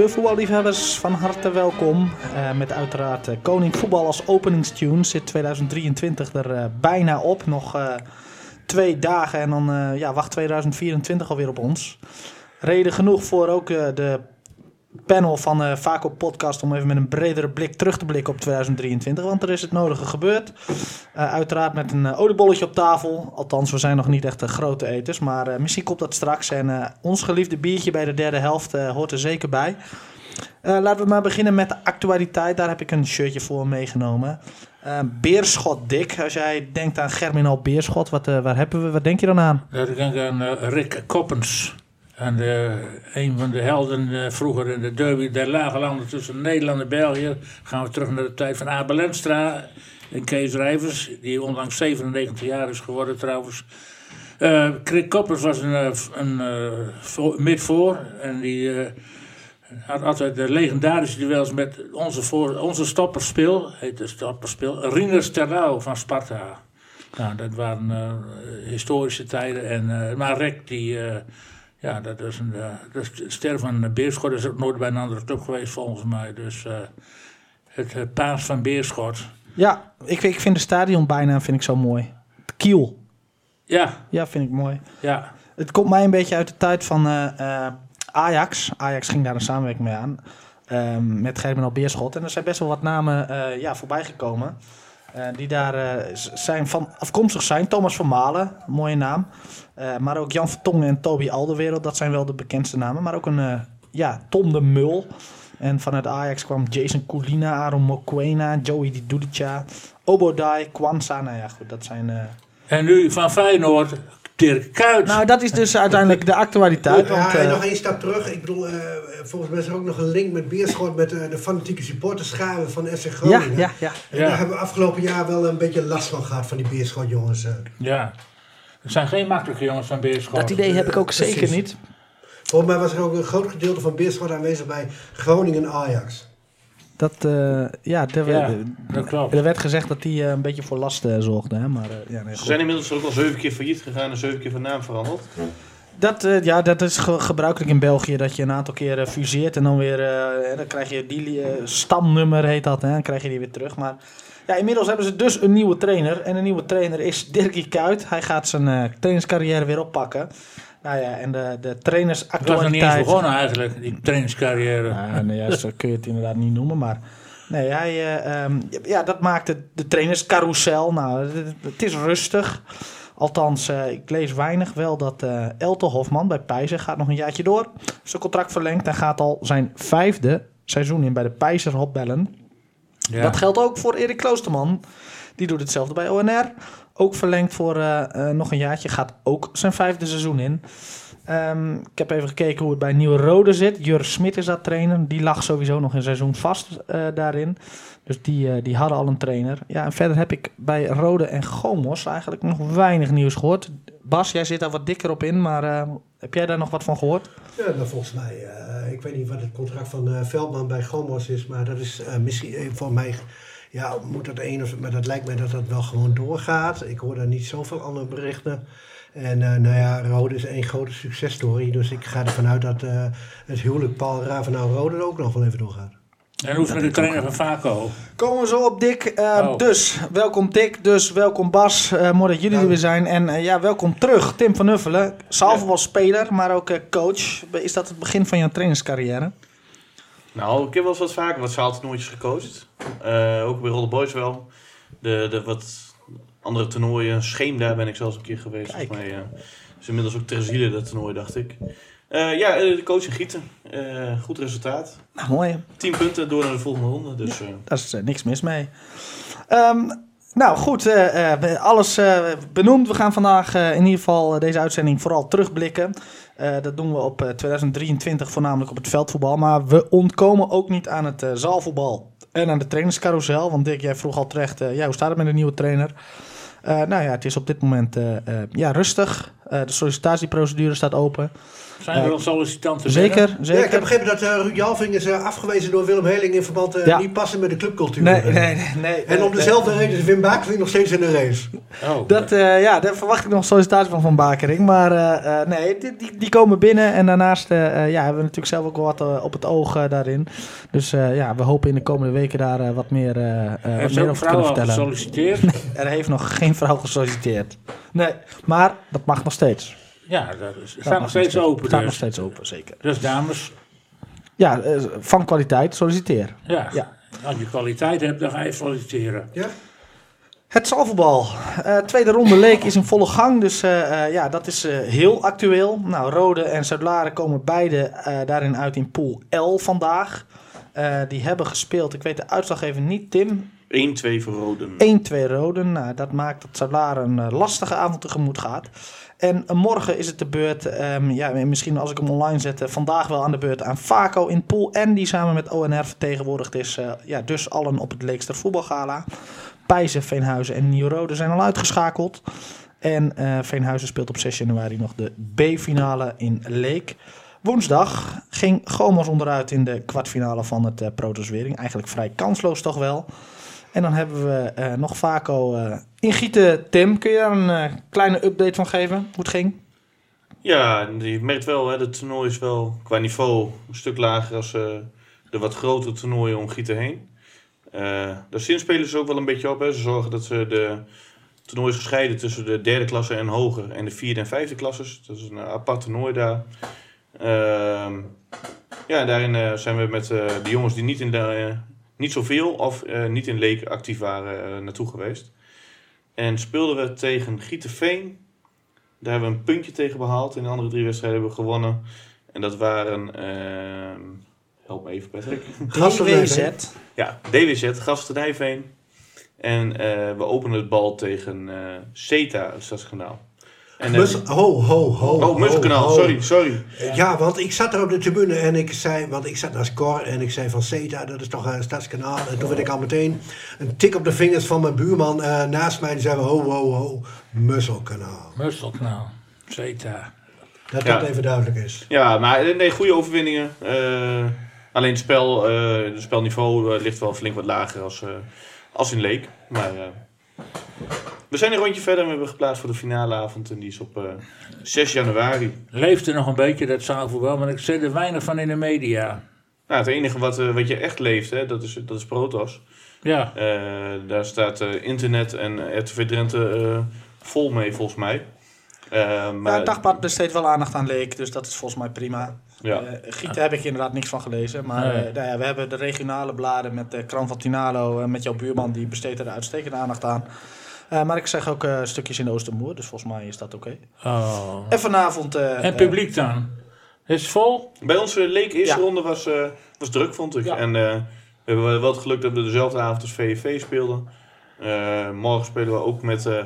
amateurvoetballiefhebbers van harte welkom. Uh, met uiteraard uh, Koning Voetbal als openingstune. Zit 2023 er uh, bijna op. Nog twee dagen en dan ja, wacht 2024 alweer op ons. Reden genoeg voor ook de panel van uh, Vaco Podcast om even met een bredere blik terug te blikken op 2023. Want er is het nodige gebeurd. Uh, uiteraard met een uh, oliebolletje op tafel. Althans, we zijn nog niet echt grote eters. Maar misschien komt dat straks. En ons geliefde biertje bij de derde helft hoort er zeker bij. laten we maar beginnen met de actualiteit. Daar heb ik een shirtje voor meegenomen. Beerschot, Dick. Als jij denkt aan Germinal Beerschot, wat, waar hebben we, wat denk je dan aan? ik denk aan Rick Koppens. En een van de helden eh, vroeger in de derby der lage landen tussen Nederland en België. Gaan we terug naar de tijd van Abel Lenstra en Kees Rijvers. Die onlangs 97 jaar is geworden trouwens. Uh, Koppers was een, eh, een, een midvoor. En die had altijd de legendarische duels met onze, voor, onze stopperspeel. Heet de stopperspeel. Rinus Terlouw van Sparta. Nou, dat waren historische tijden. En, maar Rek die ja, dat is, een, uh, dat is ster van Beerschot. is ook nooit bij een andere club geweest volgens mij. Dus uh, het paas van Beerschot. Ja, ik, ik vind de stadion bijna vind ik zo mooi. Kiel. Ja. Ja, vind ik mooi. Ja. Het komt mij een beetje uit de tijd van Ajax. Ajax ging daar een samenwerking mee aan. Um, met Germinal Beerschot. En er zijn best wel wat namen ja, voorbij gekomen. Die daar zijn van, afkomstig zijn. Thomas van Malen, mooie naam. Uh, maar ook Jan Vertongen en Toby Alderwereld, dat zijn wel de bekendste namen. Maar ook een ja, Tom de Mul. En vanuit Ajax kwam Jason Coulina, Aaron Mokwena, Joey Di Dudica, Obodai, Kwanza. Nou ja, goed, dat zijn... En nu van Feyenoord, Dirk Kuyt. Nou, dat is dus uiteindelijk de actualiteit. Ja, want, en nog één stap terug. Ik bedoel, volgens mij is er ook nog een link met Beerschot... met de fanatieke supporterscharen van FC Groningen. Ja, ja, ja. En daar hebben we afgelopen jaar wel een beetje last van gehad... van die Beerschot jongens. Ja. Het zijn geen makkelijke jongens van Beerschot. Dat idee heb ik ook zeker niet. Volgens mij was er ook een groot gedeelte van Beerschot aanwezig bij Groningen Ajax. Dat, uh, ja, ja, dat klopt. Er werd gezegd dat die uh, een beetje voor last uh, zorgde. Hè? Maar, ja, nee, Ze zijn inmiddels ook al zeven keer failliet gegaan en zeven keer van naam veranderd. Dat, ja, dat is ge gebruikelijk in België, dat je een aantal keer fuseert en dan weer, dan krijg je die stamnummer heet dat, hè? dan krijg je die weer terug. Maar ja, inmiddels hebben ze dus een nieuwe trainer. En een nieuwe trainer is Dirkie Kuyt. Hij gaat zijn uh, trainerscarrière weer oppakken. Nou ja, en de, de trainersactualiteit... Dat was nog niet eens begonnen eigenlijk, die trainerscarrière. Ja, nee, ja, zo kun je het inderdaad niet noemen, maar... Nee, hij, uh, um, ja, dat maakte de trainerscarousel. Nou, het, is rustig. Althans, uh, ik lees weinig wel dat uh, Elte Hofman bij Pijzer gaat nog een jaartje door. Zijn contract verlengd en gaat al zijn vijfde seizoen in bij de Pijzer Hopbellen. Ja. Dat geldt ook voor Erik Kloosterman. Die doet hetzelfde bij ONR. Ook verlengd voor uh, uh, nog een jaartje. Gaat ook zijn vijfde seizoen in. Um, ik heb even gekeken hoe het bij Nieuwe Rode zit. Jur Smit is dat trainer. Die lag sowieso nog een seizoen vast uh, daarin. Dus die, die hadden al een trainer. Ja, en verder heb ik bij Rode en Gomos eigenlijk nog weinig nieuws gehoord. Bas, jij zit daar wat dikker op in, maar heb jij daar nog wat van gehoord? Ja, nou, volgens mij, ik weet niet wat het contract van Veldman bij Gomos is, maar dat is misschien voor mij, ja, moet dat één of, maar dat lijkt mij dat dat wel gewoon doorgaat. Ik hoor daar niet zoveel andere berichten. En nou ja, Rode is één grote successtory, dus ik ga ervan uit dat het huwelijk Paul Ravenau-Rode ook nog wel even doorgaat. En hoe is met de trainer van Vaco? Komen we zo op, Dick. Uh, oh. Dus, welkom Dick. Dus, welkom Bas. Uh, mooi dat jullie er weer zijn. En uh, ja, welkom terug, Tim van Uffelen. Salve was speler, maar ook coach. Is dat het begin van jouw trainerscarrière? Nou, ik heb wel eens wat vaker wat zaaltoernooitjes gecoacht. ook bij Rolle Boys wel. De, de wat andere toernooien. Scheem, daar ben ik zelfs een keer geweest. Kijk. Volgens mij is inmiddels ook Terziele dat toernooi, dacht ik. Uh, ja, de coach in Gieten. Uh, goed resultaat. Nou, mooi. 10 punten door naar de volgende ronde. Dus, ja, daar is uh, niks mis mee. Um, nou goed, alles benoemd. We gaan vandaag in ieder geval deze uitzending vooral terugblikken. Dat doen we op 2023 voornamelijk op het veldvoetbal. Maar we ontkomen ook niet aan het zaalvoetbal en aan de trainerscarousel. Want Dick, jij vroeg al terecht, ja, hoe staat het met de nieuwe trainer? nou ja, het is op dit moment ja, rustig. Eh, de sollicitatieprocedure staat open. Zijn er wel sollicitanten Zeker, binnen? Ja, ik heb zeker. begrepen dat eh, Ruud Jalving is eh, afgewezen door Willem Heling in verband eh, Ja. niet passen met de clubcultuur. Nee, nee, nee. nee En om dezelfde reden is Wim Bakering nog steeds in de race. Oh, Dat, eh, ja, daar verwacht ik nog sollicitatie van Van Bakering. Maar eh, eh, nee, die, die, die komen binnen. En daarnaast ja, hebben we natuurlijk zelf ook wel wat op het oog daarin. Dus eh, ja, we hopen in de komende weken daar wat meer, eh, eh, wat meer over te kunnen vertellen. gesolliciteerd? Er heeft nog geen vrouw gesolliciteerd. Nee, maar dat mag nog steeds. Ja, dat is, Dat staat nog steeds open staat nog dus. steeds open, zeker. Dus dames, Ja, eh, van kwaliteit, solliciteer. ja. Ja. Als je kwaliteit hebt, dan ga je solliciteren. Ja? Het zalvoetbal. Eh tweede ronde leek is in volle gang, dus eh, eh, ja, dat is eh, heel actueel. Nou, Rode en Zuidlaren komen beide eh, daarin uit in pool L vandaag. Eh, die hebben gespeeld, ik weet de uitslag even niet, Tim. 1-2 voor Roden. 1-2 Roden. Nou, dat maakt dat Zuidlaren een lastige avond tegemoet gaat. En eh, morgen is het de beurt, ehm, ja, misschien als ik hem online zet, eh, vandaag wel aan de beurt aan Vaco in Pool N, die samen met ONR vertegenwoordigd is. eh, ja, dus allen op het Leekster voetbalgala. Pijzen, Veenhuizen en Nieuw-Rode zijn al uitgeschakeld. En eh, Veenhuizen speelt op 6 januari nog de B-finale in Leek. Woensdag ging Gomos onderuit in de kwartfinale van het uh. Eigenlijk vrij kansloos toch wel. En dan hebben we eh, nog Vaco eh in Gieten. Tim, kun je daar een eh, kleine update van geven? Hoe het ging? Ja, je merkt wel, hè, het toernooi is wel qua niveau een stuk lager als de wat grotere toernooien om Gieten heen. Daar zinspelen ze ook wel een beetje op. Hè. Ze zorgen dat ze de toernooi is gescheiden tussen de derde klasse en hoger en de vierde en vijfde klasses. Dat is een apart toernooi daar. Ehm, ja, daarin zijn we met de jongens die niet, in de, niet zoveel of eh, niet in Leek actief waren eh, naartoe geweest. En speelden we tegen Gietenveen. Daar hebben we een puntje tegen behaald. In de andere drie wedstrijden hebben we gewonnen. En dat waren... ehm, help me even Patrick. DWZ. Ja, DWZ, Gasternijveen. En eh, we openen het bal tegen eh CETA, het Stadskanaal. En, eh, Mus, ho, ho, ho. oh, Musselkanaal, sorry, sorry. Ja, want ik zat er op de tribune en ik zei, want ik zat naast Cor en ik zei van CETA, dat is toch een stadskanaal. En toen werd ik al meteen een tik op de vingers van mijn buurman eh, naast mij. Die zei, ho, ho, ho, Musselkanaal. Musselkanaal, Zeta. Dat Ja. dat even duidelijk is. Ja, maar eh, nee, goede overwinningen. Eh, alleen het spel, eh, het spelniveau eh, ligt wel flink wat lager als, eh, als in Leek. Maar eh, we zijn een rondje verder en we hebben geplaatst voor de finaleavond. En die is op eh, 6 januari. Leeft er nog een beetje dat zaalvoetbal, maar ik zie er weinig van in de media. Nou, het enige wat, eh, wat je echt leeft, hè, dat, is, dat is Protos. Ja, Eh, daar staat eh, internet en RTV Drenthe eh, vol mee, volgens mij. Maar, Ja, het dagblad besteedt wel aandacht aan Leek, dus dat is volgens mij prima. ja. Gieten heb ik inderdaad niks van gelezen. Maar Nee. eh, nou ja, we hebben de regionale bladen met de krant van Tinalo. en met jouw buurman, die besteedt er uitstekende aandacht aan. Eh, maar ik zeg ook eh, stukjes in de Oostermoer, dus volgens mij is dat oké. oh. En vanavond... eh, En publiek dan? Is het vol? Bij onze Leek eerste Ja. ronde was, eh, was druk, vond ik. Ja. En eh, we hebben wel het geluk dat we dezelfde avond als VVV speelden. Eh, morgen spelen we ook met... eh,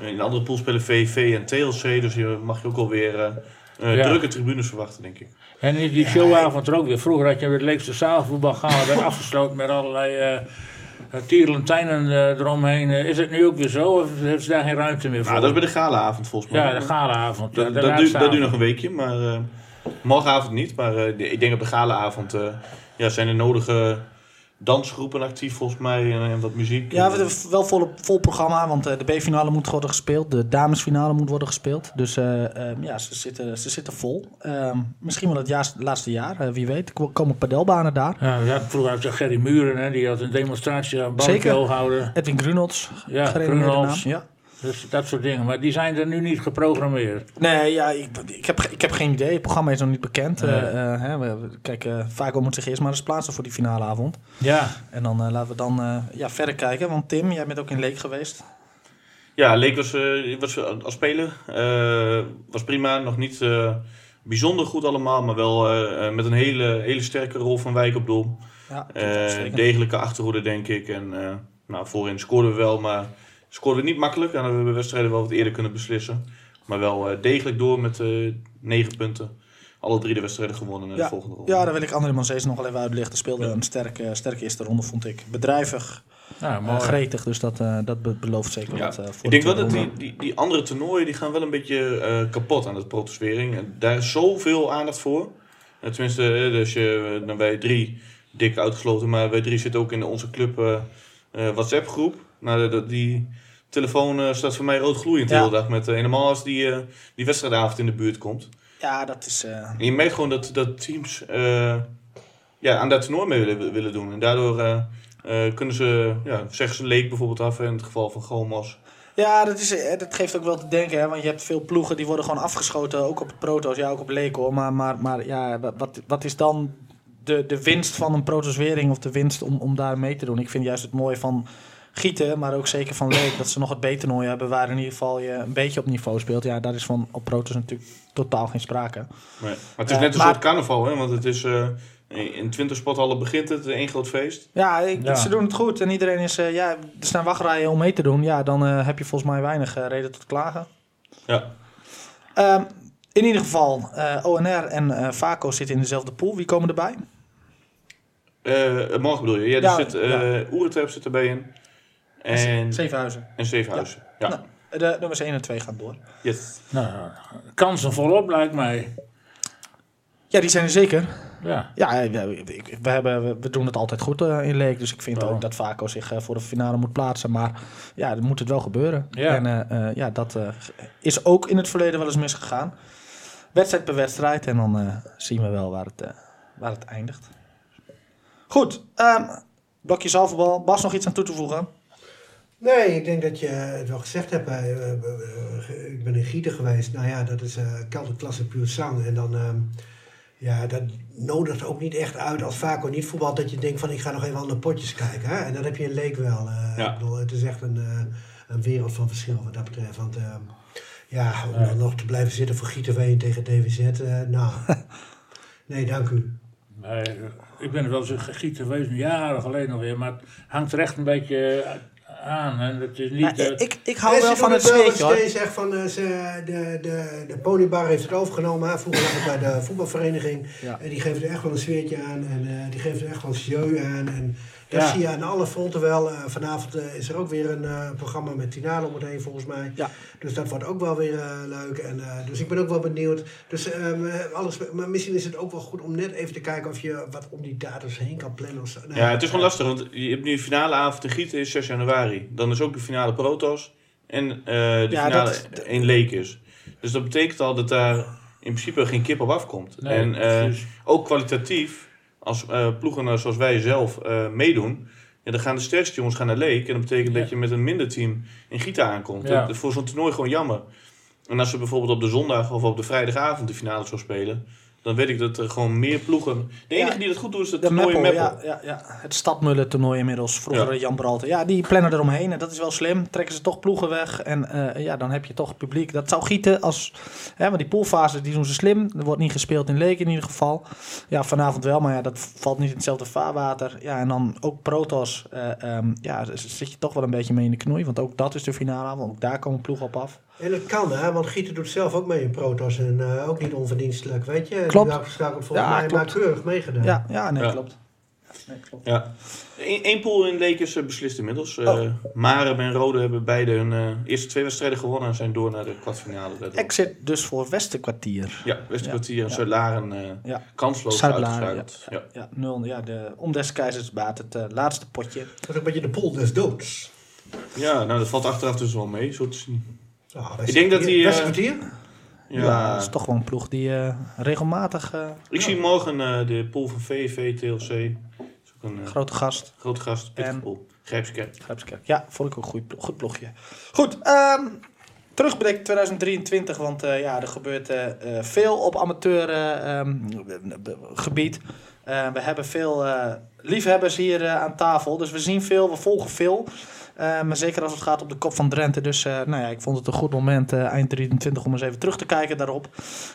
in de andere pool spelen VVV en TLC. Dus hier mag je ook alweer Ja. drukke tribunes verwachten, denk ik. En die showavond er ook weer? Vroeger had je het leekste zaalvoetbal gaan, werd afgesloten met allerlei eh tierlantijnen eh, eromheen. Eh, is het nu ook weer zo of heeft ze daar geen ruimte meer voor? Nou, dat is bij de galaavond volgens mij. Ja, de galaavond. Dat, de dat, duurt, dat duurt nog een weekje, maar eh, morgenavond niet. Maar eh, ik denk op de galaavond eh, ja, zijn er nodige dansgroepen actief volgens mij en, en wat muziek. Ja, we hebben wel vol, vol programma, want eh, de B-finale moet worden gespeeld. De damesfinale moet worden gespeeld. Dus eh, eh, ja, ze zitten, ze zitten vol. Ehm, misschien wel het jaars- laatste jaar, eh, wie weet. Er komen padelbanen daar. Ja, we hadden vroeger had je Gerry Muren, hè, die had een demonstratie aan Zeker. balletje houden. Edwin Grunots, Ja, naam. Ja. Dus dat soort dingen. Maar die zijn er nu niet geprogrammeerd. Nee, ja, ik, ik, heb, ik heb geen idee. Het programma is nog niet bekend. Nee. Eh, eh, hè, we- kijk, eh Vaco moet zich eerst maar eens plaatsen voor die finaleavond. Ja, En dan eh, laten we dan eh, ja, verder kijken. Want Tim, jij bent ook in Leek geweest. Ja, Leek was, eh, was als speler. eh, was prima, nog niet eh, bijzonder goed allemaal, maar wel met een hele, hele sterke rol van Wijk op doel. Ja, degelijke achterhoede, denk ik. En eh, nou, voorin scoorden we wel, maar scoorden we niet makkelijk. En dan hebben we wedstrijden wel wat eerder kunnen beslissen. Maar wel eh, degelijk door met eh negen punten. Alle drie de wedstrijden gewonnen in de volgende ronde. Ja, daar wil ik André Manzees nog wel even uitlichten. Speelde een sterke, sterke eerste ronde, vond ik. Bedrijvig. Ja, eh, gretig. Dus dat, eh, dat be- belooft zeker Ja. wat eh, voor Ik de denk wel dat die, die, die andere toernooien die gaan wel een beetje eh, kapot aan het protestering. En daar is zoveel aandacht voor. Eh, tenminste, eh, dus je, nou, wij drie, dik uitgesloten, maar wij drie zitten ook in onze club eh, eh, WhatsApp groep. Nou, dat- die telefoon eh, staat voor mij rood gloeiend de hele dag. Met, eh, helemaal als die, eh, die wedstrijdavond in de buurt komt. Ja, dat is... eh, En je merkt gewoon dat, dat teams eh, ja, aan dat toernooi mee willen, willen doen. En daardoor eh, eh, kunnen ze, ja, zeggen ze leek bijvoorbeeld af in het geval van Gomos. Ja, dat, is, eh, dat geeft ook wel te denken, hè, want je hebt veel ploegen die worden gewoon afgeschoten, ook op het proto's, ja, ook op Leco. Maar, maar, maar ja, wa- wat, wat is dan de, de winst van een protoswering of de winst om, om daar mee te doen? Ik vind juist het mooie van Gieten, maar ook zeker van Leek, dat ze nog het B-toernooi hebben waar in ieder geval je een beetje op niveau speelt. Ja, daar is van op protos natuurlijk totaal geen sprake. Nee. Maar het is Eh, net een maar- soort carnaval, hè? want het is eh, in 20 sporthallen begint het, één groot feest. Ja, ik, Ja. ze doen het goed en iedereen is, eh, ja, er staan wachtrijen om mee te doen. Ja, dan heb je volgens mij weinig reden tot klagen. Ja. Ehm, in ieder geval, eh, ONR en eh Vaco zitten in dezelfde pool. Wie komen erbij? Eh, morgen bedoel je? Ja, er Ja, zit eh Oeretrep zit erbij in. En, Zevenhuizen. en Zevenhuizen. Ja. Nou, de nummers 1 en 2 gaan door. Yes. Nou, kansen volop lijkt mij. Ja, die zijn er zeker. Ja. Ja, eh, we, we, hebben, we- doen het altijd goed eh, in Leek. Dus ik vind Ja. ook dat Vaco zich eh, voor de finale moet plaatsen. Maar ja, dan moet het wel gebeuren. Ja. En ja, dat eh, is ook in het verleden wel eens misgegaan. Wedstrijd per wedstrijd. En dan eh, zien we wel waar het, eh, waar het eindigt. Goed. ehm blokje zalverbal. Bas, nog iets aan toe te voegen? Nee, ik denk dat je het wel gezegd hebt. eh, eh, eh, ik ben in Gieten geweest. Nou ja, dat is eh kelderklasse puur zang. En dan, ehm, ja, dat nodigt ook niet echt uit als Vaco niet voetbal. Dat je denkt van, ik ga nog even andere potjes kijken. Hè? En dat heb je in Leek wel. Ja. Ik bedoel, het is echt een, een wereld van verschil wat dat betreft. Want ehm, ja, om Ja. dan nog te blijven zitten voor Gieten Ween tegen DWZ. nou, nee, dank u. Nee, ik ben wel eens een giet geweest, jaren geleden nog weer. Maar het hangt er echt een beetje aan. En het is niet... Maar eh, ik, ik hou wel van het wat hoor. Zegt van, eh, ze, de, de, de ponybar heeft het overgenomen. hè. Vroeger lag het bij de voetbalvereniging. Ja. En die geven er echt wel een sfeertje aan. En eh, die geven er echt wel een jeu aan. En dat Ja. zie je aan alle fronten wel. Eh, vanavond eh, is er ook weer een eh, programma met Tinalo om het heen volgens mij. Ja. Dus dat wordt ook wel weer eh, leuk. En, eh, dus ik ben ook wel benieuwd. Dus, ehm, eh, alles, maar misschien is het ook wel goed om net even te kijken of je wat om die datums heen kan plannen. Of zo. Nou, Ja, het is gewoon lastig, want je hebt nu de finale avond in Gieten is 6 januari. Dan is ook de finale Protos en eh, de Ja, finale dat in Leek is. Dus dat betekent al dat daar in principe geen kip op afkomt. nee, en eh, ook kwalitatief, als eh, ploegen eh, zoals wij zelf eh, meedoen, ja, dan gaan de sterkste jongens gaan naar Leek. En dat betekent Ja. dat je met een minder team in Gieten aankomt. Ja. Dat is voor zo'n toernooi gewoon jammer. En als ze bijvoorbeeld op de zondag of op de vrijdagavond de finale zou spelen, dan weet ik dat er gewoon meer ploegen. De Ja. enige die dat goed doet is het De toernooi in Meppel, Meppel. ja, ja, ja. Het Stadmullen toernooi inmiddels. Vroeger Ja. Jan Bralte. Ja, die plannen eromheen. En dat is wel slim. Trekken ze toch ploegen weg. En eh, ja, dan heb je toch publiek. Dat zou gieten als... Hè, maar die poolfase, die doen ze slim. Er wordt niet gespeeld in Leek in ieder geval. Ja, vanavond wel. Maar ja, dat valt niet in hetzelfde vaarwater. Ja, en dan ook Protos. eh, ehm, ja, zit je toch wel een beetje mee in de knoei. Want ook dat is de finale. Want ook daar komen ploegen op af. En dat kan, hè, want Gieten doet zelf ook mee in Protos en eh, ook niet onverdienstelijk, weet je. Klopt. Die had ook volgens Ja, mij maar klopt. keurig meegedaan. Ja, ja nee, Ja. klopt. Nee, klopt. Ja. Eén pool in Leek is eh, beslist inmiddels. Eh Oh. Marem en Rode hebben beide hun eh, eerste twee wedstrijden gewonnen en zijn door naar de kwartfinale. daardoor. Exit dus voor Westerkwartier. Ja, Westerkwartier en Ja. Zuid-Laren eh Ja. kansloos uitgeschakeld. Ja. Ja, nul. Ja, de, om des keizers baat het laatste potje. Dat is ook een beetje de pool des doods. Ja. nou dat valt achteraf dus wel mee. Zo te zien. Ah, Ik denk dat die, eh? Ja, Ja, dat is toch wel een ploeg die eh, regelmatig eh, Ik zie morgen eh, de pool van VV, TLC. Dat is ook een eh, grote gast. grote gast, pittige En- pool. Grijpskerk. Grijpskerk. Ja, vond ik ook een goed, plo- goed ploegje. Goed, ehm terugblik 2023, want eh, ja, er gebeurt veel op amateurgebied. Eh, we hebben veel eh, liefhebbers hier eh, aan tafel, dus we zien veel, we volgen veel. Eh, maar zeker als het gaat op de kop van Drenthe. Dus eh, nou ja, ik vond het een goed moment, eh, eind 23, om eens even terug te kijken daarop.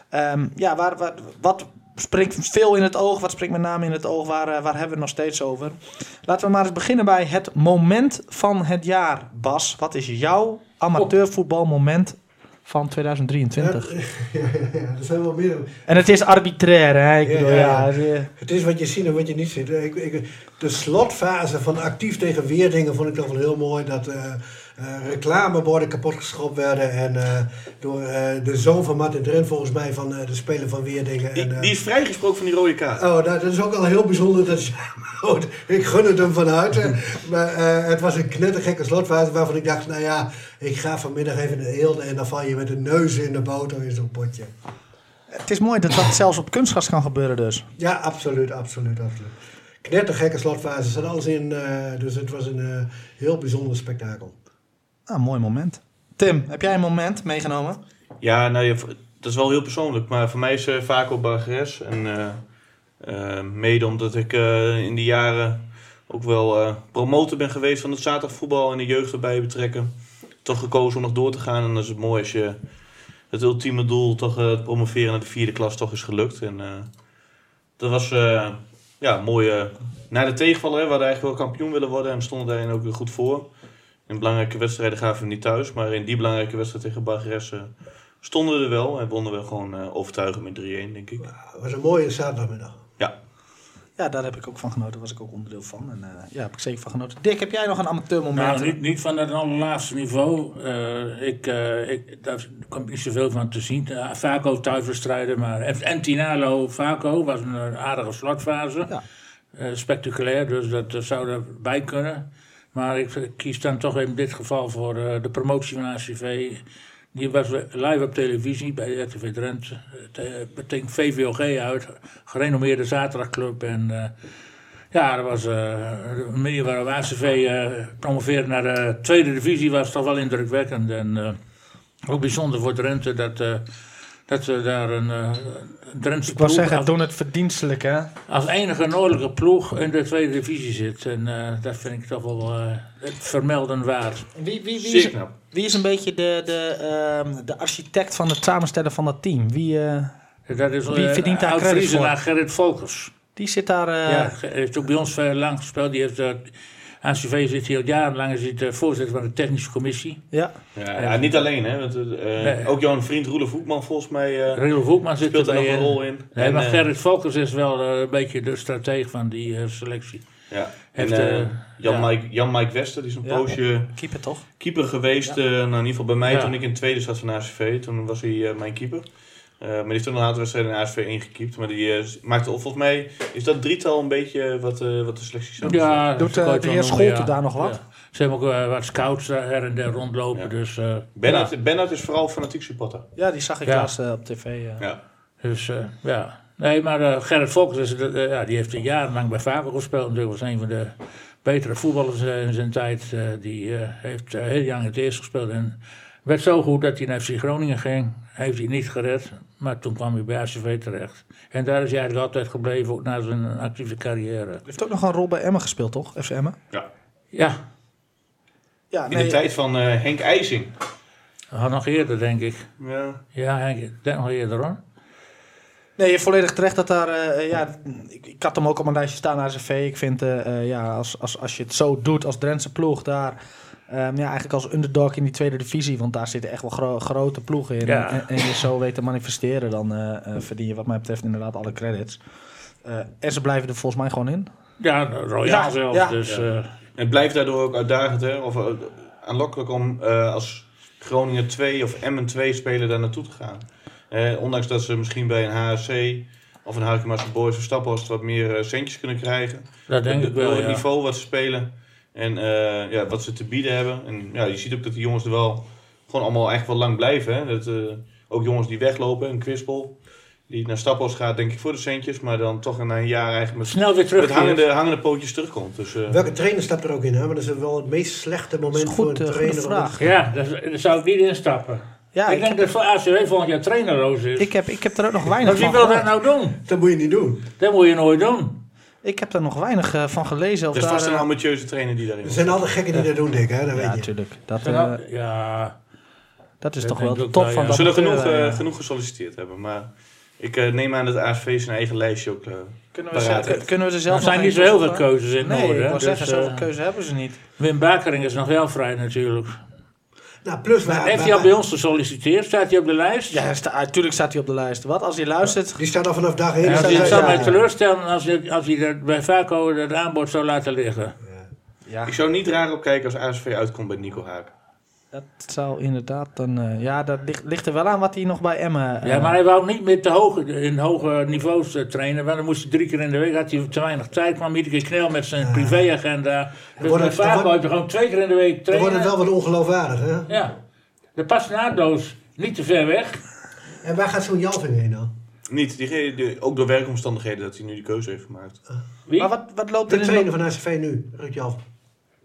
Ehm, ja, waar, wat springt veel in het oog? Wat springt met name in het oog? Waar, waar hebben we het nog steeds over? Laten we maar eens beginnen bij het moment van het jaar. Bas, wat is jouw amateurvoetbalmoment van 2023. Ja, ja, ja, er zijn wel meer. En het is arbitrair, hè? Ik Ja, bedoel, het, is wat je ziet en wat je niet ziet. Ik, ik, de slotfase van actief tegen Weerdingen vond ik toch wel heel mooi. Dat eh, reclameborden kapotgeschopt werden. En eh, door eh, de zoon van Martin Drent volgens mij van eh, de speler van Weerdingen. Die, en, eh, die is vrijgesproken van die rode kaart. Oh, nou, dat is ook al heel bijzonder. Dat is, oh, ik gun het hem van harte. Maar eh, het was een knettergekke slotfase waarvan ik dacht, nou ja, ik ga vanmiddag even naar Eelde en dan val je met de neus in de boter in zo'n potje. het is mooi dat dat zelfs op kunstgas kan gebeuren dus. Ja, absoluut, absoluut, absoluut. Knettergekke slotfase, er zat alles in, eh, dus het was een eh, heel bijzonder spektakel. Ah, mooi moment. Tim, heb jij een moment meegenomen? Ja, nou, dat is wel heel persoonlijk. Maar voor mij is uh, Vaco Bargeres. En eh, eh, mede omdat ik in die jaren ook wel promotor ben geweest van het zaterdagvoetbal en de jeugd erbij betrekken. Toch gekozen om nog door te gaan. En dan is het mooi als je het ultieme doel, toch het promoveren naar de vierde klas, toch is gelukt. En dat was ja, mooi. na de tegenvaller, hè, we hadden eigenlijk wel kampioen willen worden en stonden daarin ook weer goed voor. In belangrijke wedstrijden gaven we niet thuis, maar in die belangrijke wedstrijd tegen Bargeres eh, stonden we er wel en wonnen we gewoon eh, overtuigend met 3-1, denk ik. Het was een mooie zaterdagmiddag. Ja, daar heb ik ook van genoten. Daar was ik ook onderdeel van. En uh, ja, heb ik zeker van genoten. Dick, heb jij nog een amateurmoment? Nou, niet, niet van het allerlaatste niveau. Uh, ik, uh, ik, daar komt niet zoveel van te zien. Uh, Vaco thuiswedstrijden, maar en Tinalo Vaco was een aardige slotfase. Ja. spectaculair, dus dat, dat zou erbij kunnen. Maar ik kies dan toch in dit geval voor de promotie van ACV. Die was live op televisie bij RTV Drenthe. Tegen VVOG uit, gerenommeerde zaterdagclub. En uh, ja, dat was uh, de manier waarop ACV uh, promoveerde naar de tweede divisie was toch wel indrukwekkend. En ook bijzonder voor Drenthe dat, dat ze daar een uh, Drentse Ik wou zeggen, als, doen het verdienstelijk hè? als enige noordelijke ploeg in de tweede divisie zit. En dat vind ik toch wel vermelden waard. Wie, wie, wie, is, wie is een beetje de, de, uh, de architect van het samenstellen van dat team? Wie, uh, dat is, wie verdient daar credit voor? naar Gerrit Volkers. Die zit daar... Uh, ja, heeft ook bij ons veel lang gespeeld. Die heeft, uh, ACV zit hier al jarenlang, is het voorzitter van de technische commissie. Ja. Ja, ja niet alleen hè. Want, nee. Ook jouw vriend Roelof Hoekman volgens mij Roelof Hoekman zit speelt er nog een rol in. Nee, en, maar Gerrit Volkers is wel een beetje de strateeg van die selectie. Ja. Heeft, en, uh, Jan, ja. Mike, Jan Mike Wester, die is een ja. poosje keeper, toch? keeper geweest. Ja. Uh, nou, in ieder geval bij mij toen ik in tweede zat van ACV. Toen was hij uh, mijn keeper. Maar die heeft toen een aantal wedstrijden in ACV ingekiept. Maar die maakte volgens mij... Is dat drietal een beetje wat, wat de selectie zo Ja, doet de heer Scholte daar nog wat? Ze hebben ook wat scouts her en der rondlopen. Dus, Bernard, Bernard is vooral fanatiek supporter. Ja, die zag ik laatst op tv. Ja. Dus ja... Nee, maar uh, Gerrit is, uh, ja, die heeft jarenlang bij Vaco gespeeld. Natuurlijk was een van de betere voetballers uh, in zijn tijd. die heeft heel lang in het eerst gespeeld. En werd zo goed dat hij naar FC Groningen ging. Heeft hij niet gered. Maar toen kwam hij bij ACV terecht. En daar is hij eigenlijk altijd gebleven, ook na zijn actieve carrière. Hij heeft ook nog een rol bij Emmen gespeeld, toch? FC Emmen? Ja. Ja. ja in de tijd van Henk IJsing. Oh, nog eerder, denk ik. Ja. Ja, Henk, denk nog eerder hoor. Nee, volledig terecht dat daar. Uh, ja, ik, ik, had hem ook op mijn lijstje staan naar CV. Ik vind, uh, uh, ja, als, als, als je het zo doet als Drentse ploeg daar. Um, ja, eigenlijk als underdog in die tweede divisie. Want daar zitten echt wel gro grote ploegen in. Ja. En, en, je zo weet te manifesteren, dan verdien je wat mij betreft inderdaad alle credits. en ze blijven er volgens mij gewoon in. Ja, zelfs. Ja. Dus, ja. Het blijft daardoor ook uitdagend, hè? Of aanlokkelijk om als Groningen 2 of Emmen 2 spelen daar naartoe te gaan. Eh, ondanks dat ze misschien bij een HSC of een Harkema's Boys of Staphorst wat meer uh, centjes kunnen krijgen. Dat denk de, ik wel, Het ja. niveau wat ze spelen en uh, ja, wat ze te bieden hebben. En ja, je ziet ook dat die jongens er wel gewoon allemaal echt wel lang blijven. Hè? Dat, uh, ook jongens die weglopen, een Kwispel. Die naar Staphorst gaat, denk ik, voor de centjes. Maar dan toch na een jaar eigenlijk met, Snel weer terug met hangende, hangende pootjes terugkomt. Dus, uh, Welke trainer staat er ook in? Hè? Maar dat is wel het meest slechte moment goed, voor een uh, trainer. vraag. Ja, daar, zou ik niet instappen. Ja, ik, ik denk heb, dat voor ACW volgend jaar trainerloos is. ik, heb, ik heb er ook nog weinig maar wie van wil dat nou doen? Dat moet je niet doen. Dat moet je nooit doen. Ik heb er nog weinig uh, van gelezen. Of er is daar, vast een uh, ambitieuze trainer die daarin Er zijn alle gekken die dat doen, Dick. Hè? Dat Ja, weet je. natuurlijk. Dat, Ja, uh, ja, dat is toch wel de top van ja. dat zullen genoeg, uh, uh, genoeg gesolliciteerd hebben. Maar ik uh, neem aan dat ASV zijn eigen lijstje ook uh, kunnen, we ze, kunnen we er zelf er zijn niet zo heel veel keuzes in Nee, Noorden. ik hè. wou zeggen, Dus, zoveel eh, keuze hebben ze niet. Wim Bakering is nog wel vrij natuurlijk. Nou, plus waar, Heeft hij al bij ons gesolliciteerd? Staat hij op de lijst? Ja, sta, natuurlijk staat hij op de lijst. Wat als hij luistert? Die staat al vanaf dag 1. En als staat hij het zou ja. mij teleurstellen als hij, als hij dat bij Vaco het aanbod zou laten liggen. Ja, Ik zou niet raar op kijken als ASV uitkomt bij Nico Haak. Dat zou inderdaad dan... eh, ja, dat ligt, ligt er wel aan wat hij nog bij Emmen... eh, Ja, maar hij wou niet meer te hoge, in hoge niveaus eh, trainen. Want dan moest hij drie keer in de week, had hij te weinig tijd. kwam iedere keer knel met zijn privéagenda. Dus wordt heb je gewoon twee keer in de week Dan wordt het wel wat ongeloofwaardig, hè? Ja, dat past naadloos. Niet te ver weg. En waar gaat zo'n Jalving heen dan? Niet, die, die- ook door werkomstandigheden dat hij nu die keuze heeft gemaakt. Wie? Maar wat, wat, loopt De er in- trainer van ACV nu, Ruud Jalving.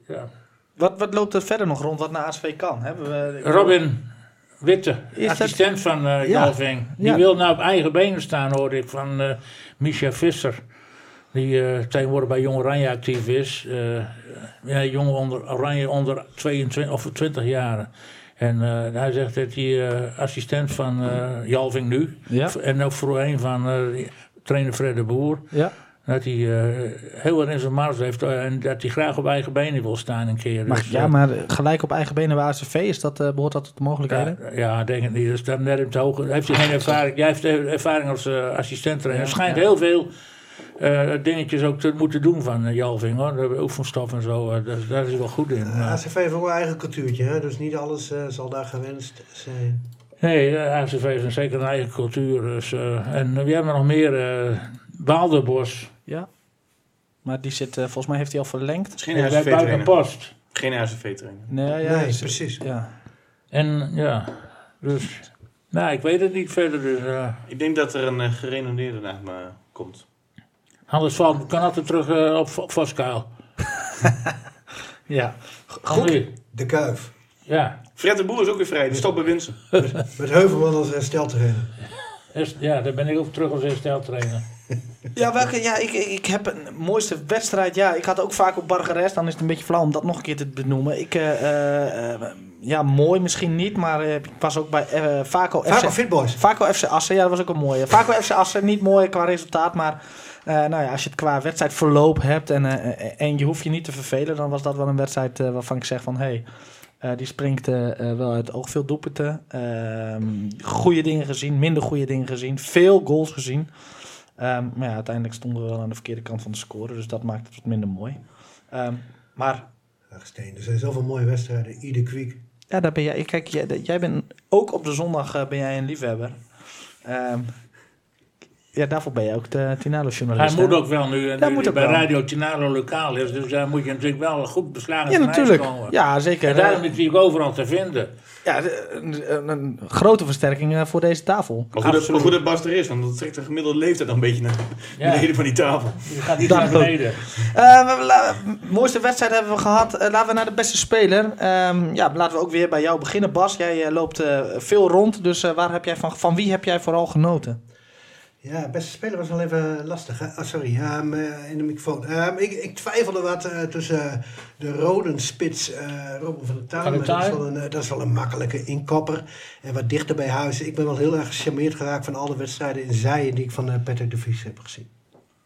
Ja. Wat, wat loopt er verder nog rond wat naar ASV kan? Hebben we, Robin Witte, Is dat- assistent van Ja. Jalving. Die Ja. wil nou op eigen benen staan, hoorde ik van eh Misha Visser. Die eh, tegenwoordig bij Jong Oranje actief is. Ja, Jong onder, Oranje onder 22 of 20 jaar. En hij zegt dat hij assistent van eh Jalving nu. Ja. En ook voorheen van trainer Fred de Boer. Ja. Dat hij eh, heel erg in zijn mars heeft. eh, en dat hij graag op eigen benen wil staan een keer. Maar, Dus, ja, eh, maar gelijk op eigen benen bij ASV, is dat, eh, behoort dat tot de mogelijkheden? ja, ja, denk ik niet. Dus dan net in het hoge. Heeft hij geen ervaring? Jij heeft ervaring als eh assistent trainer. Ja, Er schijnt ja. heel veel eh, dingetjes ook te moeten doen van uh, Jalving hoor. De oefenstof en zo. eh, daar, daar is hij wel goed in. ACV heeft ook een eigen cultuurtje, hè? dus niet alles eh, zal daar gewenst zijn. Nee, ACV heeft een zeker een eigen cultuur. Dus, eh, en we hebben nog meer. eh Waalderbos. Ja. Maar die zit, eh, volgens mij heeft hij al verlengd. Geen Ja, ASV-trainer. Buitenpost. Geen ASV-trainer. Nee, ja, nee, is- precies. Ja. En ja, dus. Nou, ik weet het niet verder. Dus, eh, Ik denk dat er een uh, gerenommeerde naam uh, komt. anders valt, kan altijd terug uh, op, op Voskuil. ja. Goed. De Kuif. Ja. Fred de Boer is ook weer vrij, die stopt bij Winsen. Met Heuvelman als hersteltrainer. Ja, daar ben ik ook terug als hersteltrainer. Ja, welke, ja ik, ik heb een mooiste wedstrijd. Ja, ik had ook vaak op Bargeres. Dan is het een beetje flauw om dat nog een keer te benoemen. Ik, eh, eh, eh, ja, mooi misschien niet, maar ik was ook bij eh Vaco FC. Vaco Fitboys. Vaco FC Assen, ja, dat was ook een mooie. Vaco FC Assen, niet mooi qua resultaat, maar nou ja, als je het qua wedstrijdverloop hebt en, en je hoeft je niet te vervelen, dan was dat wel een wedstrijd waarvan ik zeg van, hé, hey, die springt wel uit het oog. Veel doelpunten, ehm goede dingen gezien, minder goede dingen gezien, veel goals gezien. Ehm, maar ja, uiteindelijk stonden we wel aan de verkeerde kant van de score, dus dat maakt het wat minder mooi. Ehm, maar Steen, er zijn zoveel mooie wedstrijden. Ieder kwiek. ja, daar ben jij. Kijk, jij, jij bent ook op de zondag eh, ben jij een liefhebber. Ehm, ja, daarvoor ben je ook de Tinalo-journalist. Hij moet hè? ook wel nu, Dat nu moet die ook bij wel. Radio Tinaro lokaal is. Dus daar moet je natuurlijk wel goed beslagen Ja, natuurlijk. komen. Ja, zeker. En daarom is hij ook overal te vinden. ja, een, een, grote versterking eh, voor deze tafel. Maar goed, dat, Absoluut. maar goed dat Bas er is, want dat trekt de gemiddelde leeftijd dan een beetje naar Ja. beneden van die tafel. Je gaat niet naar beneden. Eh, mooiste wedstrijd hebben we gehad. Eh, laten we naar de beste speler. Ehm, ja, laten we ook weer bij jou beginnen. Bas, jij loopt eh, veel rond. Dus eh, waar heb jij van, van wie heb jij vooral genoten? Ja, beste speler was wel even lastig. Hè? Ah, sorry, eh, in de microfoon. Ehm, ik, ik twijfelde wat eh, tussen de rode spits eh Robin van der Tuin. Dat, is wel een, dat is wel een makkelijke inkopper. En wat dichter bij huis. Ik ben wel heel erg gecharmeerd geraakt van alle wedstrijden in Zijen die ik van eh, Patrick de Vries heb gezien.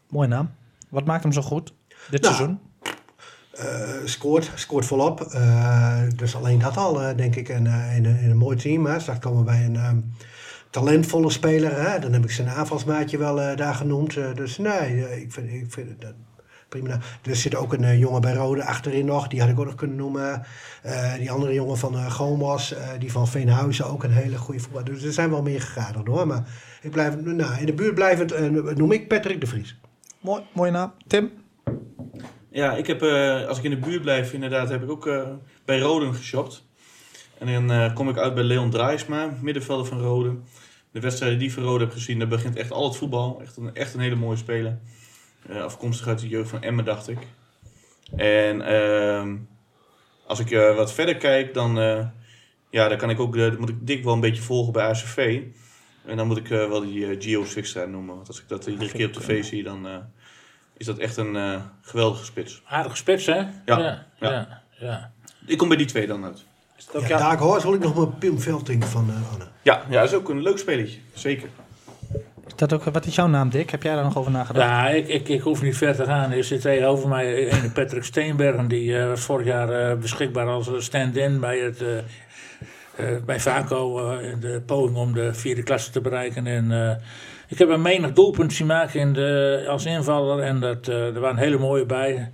Mooie naam. Wat maakt hem zo goed dit Nou, seizoen? Eh, scoort, scoort volop. Dus alleen dat al, denk ik, in, eh, in, een- in een mooi team. Hè. Straks komen we bij een ehm, talentvolle speler. Hè. Dan heb ik zijn aanvalsmaatje wel eh, daar genoemd. Eh, dus nee, eh, ik vind, ik vind het eh, prima. Er zit ook een jongen bij Rode achterin nog. Die had ik ook nog kunnen noemen. Eh, die andere jongen van eh Gomos. eh, die van Veenhuizen ook een hele goede voetbal. Dus er zijn wel meer gegaderd hoor. Maar ik blijf, nou, in de buurt blijvend noem ik Patrick de Vries. Mooi, mooie naam. Tim? Ja, ik heb, eh, als ik in de buurt blijf, inderdaad, heb ik ook eh, bij Roden geshopt. En dan eh, kom ik uit bij Leon Draaisma, middenvelder van Roden. De wedstrijden die ik van Roden heb gezien, daar begint echt al het voetbal. Echt een, echt een hele mooie speler. Eh, afkomstig uit de jeugd van Emmen, dacht ik. En ehm, als ik eh, wat verder kijk, dan, eh, ja, dan kan ik ook, dan moet ik dik wel een beetje volgen bij ACV. En dan moet ik wel die eh, Gio Swikstra noemen. Want als ik dat iedere keer op tv zie, dan is dat echt een geweldige spits. Aardige spits, hè? Ja. Ja. ja, ja. Ik kom bij die twee dan uit. Is het ook Ja, jou- Dark Horse wil ik nog maar Pim Velting van eh, Anne. Ja, ja, dat is ook een leuk spelletje. Zeker. Is dat ook, wat is jouw naam, Dick? Heb jij daar nog over nagedacht? Ja, ik, ik, ik hoef niet ver te gaan. Er zit tegenover mij een Patrick Steenbergen. Die uh, was vorig jaar uh, beschikbaar als stand-in bij, het, uh, bij Vaco in de poging om de vierde klasse te bereiken. En, ik heb een menig doelpunt zien maken in de, als invaller. En dat, er waren hele mooie bij.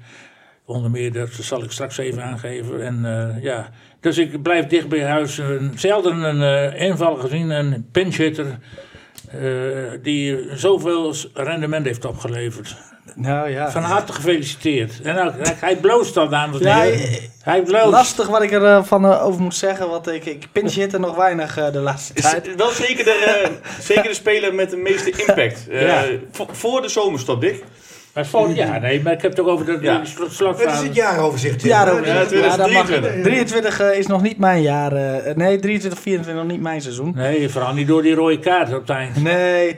Onder meer, dat zal ik straks even aangeven. En ja, dus ik blijf dicht bij huis. zelden een invaller gezien, een pinch-hitter uh, die zoveel rendement heeft opgeleverd. Nou ja. Van harte gefeliciteerd. En nou, hij bloost al, dames en ja, Hij bloost. Lastig wat ik er uh, van uh, over moet zeggen, want ik, ik pinch er nog weinig de laatste tijd. Is wel zeker de, zeker de speler met de meeste impact. ja. Voor de zomerstop, Dick. Maar ja, nee, maar ik heb het ook over de, ja. Het is het jaaroverzicht. Jaaroverzicht. Ja, 2023. 23 uh, is nog niet mijn jaar. Uh, nee, 23, 24 nog niet mijn seizoen. Nee, vooral niet door die rode kaart op het eind. Nee,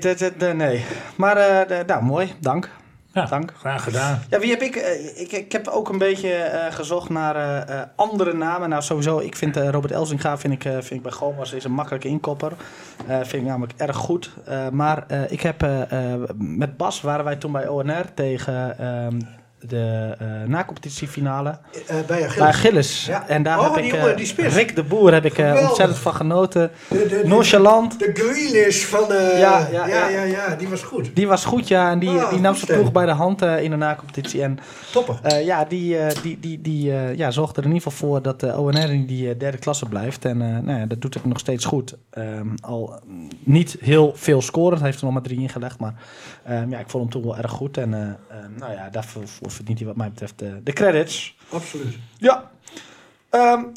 nee. Maar uh, nou, mooi, dank. Ja, Dank. graag gedaan. Ja, wie heb ik? Uh, ik, ik heb ook een beetje uh, gezocht naar uh, andere namen. Nou, sowieso, ik vind Robert Elzinga vind ik, vind ik bij Gomas is een makkelijke inkopper. vind ik namelijk erg goed. maar ik heb met Bas waren wij toen bij ONR tegen ehm, de uh, nacompetitiefinale. Uh, bij Bij Gilles. Ja. En daar oh, heb ik uh, Rick de Boer heb ik ontzettend van genoten. De, de, Nonchalant. De, de van... Ja ja, ja, ja, ja, die was goed. Die was goed, ja. En die, oh, die nam zijn ploeg bij de hand in de nacompetitie. En, Toppen. ja, die, die, die, die ja, zorgde er in ieder geval voor dat de ONR in die derde klasse blijft. En nou ja, dat doet het nog steeds goed. Um, al niet heel veel scoren. heeft er nog maar drie ingelegd. Maar um, ja, ik vond hem toen wel erg goed. En um, nou ja, daarvoor verdient hij wat mij betreft de, de credits. Absoluut. Ja. Um,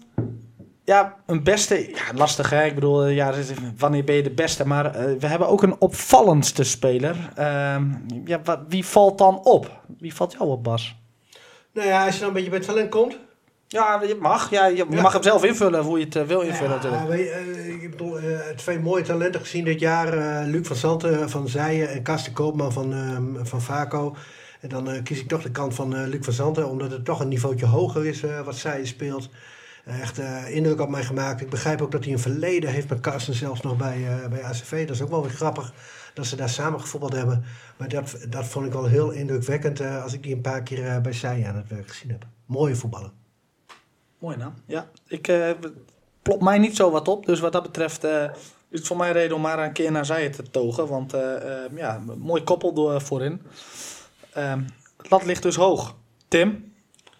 ja, een beste. Ja, lastig hè. Ik bedoel, ja, wanneer ben je de beste? Maar uh, we hebben ook een opvallendste speler. Ja, wat, wie valt dan op? Wie valt jou op, Bas? Nou ja, als je dan een beetje bij het talent komt. Ja, je mag. Ja, je ja. mag hem zelf invullen hoe je het uh, wil invullen. Ja, natuurlijk. Uh, ik bedoel, uh, twee mooie talenten gezien dit jaar. Luc van Santen van Zijen en Karsten Koopman van, ehm, van Vaco. En dan uh, kies ik toch de kant van uh, Luc van Zanten, omdat het toch een niveautje hoger is uh, wat zij speelt. echt indruk op mij gemaakt. Ik begrijp ook dat hij een verleden heeft met Carsten zelfs nog bij, bij ACV. Dat is ook wel weer grappig dat ze daar samen gevoetbald hebben. Maar dat, dat vond ik wel heel indrukwekkend als ik die een paar keer bij zij aan het werk gezien heb. Mooie voetballen. Mooi naam. Ja, ik plop mij niet zo wat op. Dus wat dat betreft is het voor mij reden om maar een keer naar zij te togen. Want ja, mooi koppel door voorin. Um, lat ligt dus hoog. Tim?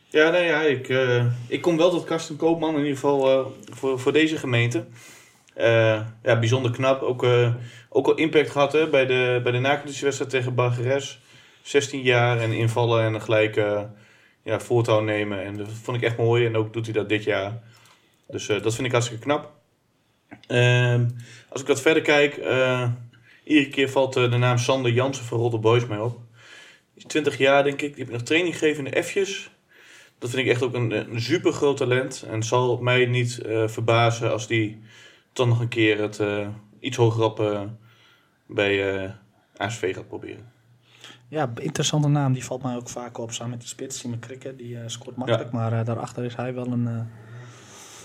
Ja, nee, ja ik, uh, ik kom wel tot Karsten Koopman, in ieder geval uh, voor, voor deze gemeente. Uh, ja, bijzonder knap. Ook, ook al impact gehad hè, bij de, bij de nakonditiewedstrijd tegen Bargeres. 16 jaar en invallen en gelijk ja, voortouw nemen. En dat vond ik echt mooi. En ook doet hij dat dit jaar. Dus dat vind ik hartstikke knap. Ehm, als ik wat verder kijk, iedere keer valt de naam Sander Jansen van Rotter Boys mij op. 20 jaar denk ik. Die heb nog training gegeven in de F'jes. Dat vind ik echt ook een, een super groot talent. En zal mij niet verbazen als die dan nog een keer het iets hoger op bij ASV gaat proberen. Ja, interessante naam. Die valt mij ook vaak op. Samen met die spits, Simon Krikke. Die scoort makkelijk. Ja. Maar daarachter is hij wel een,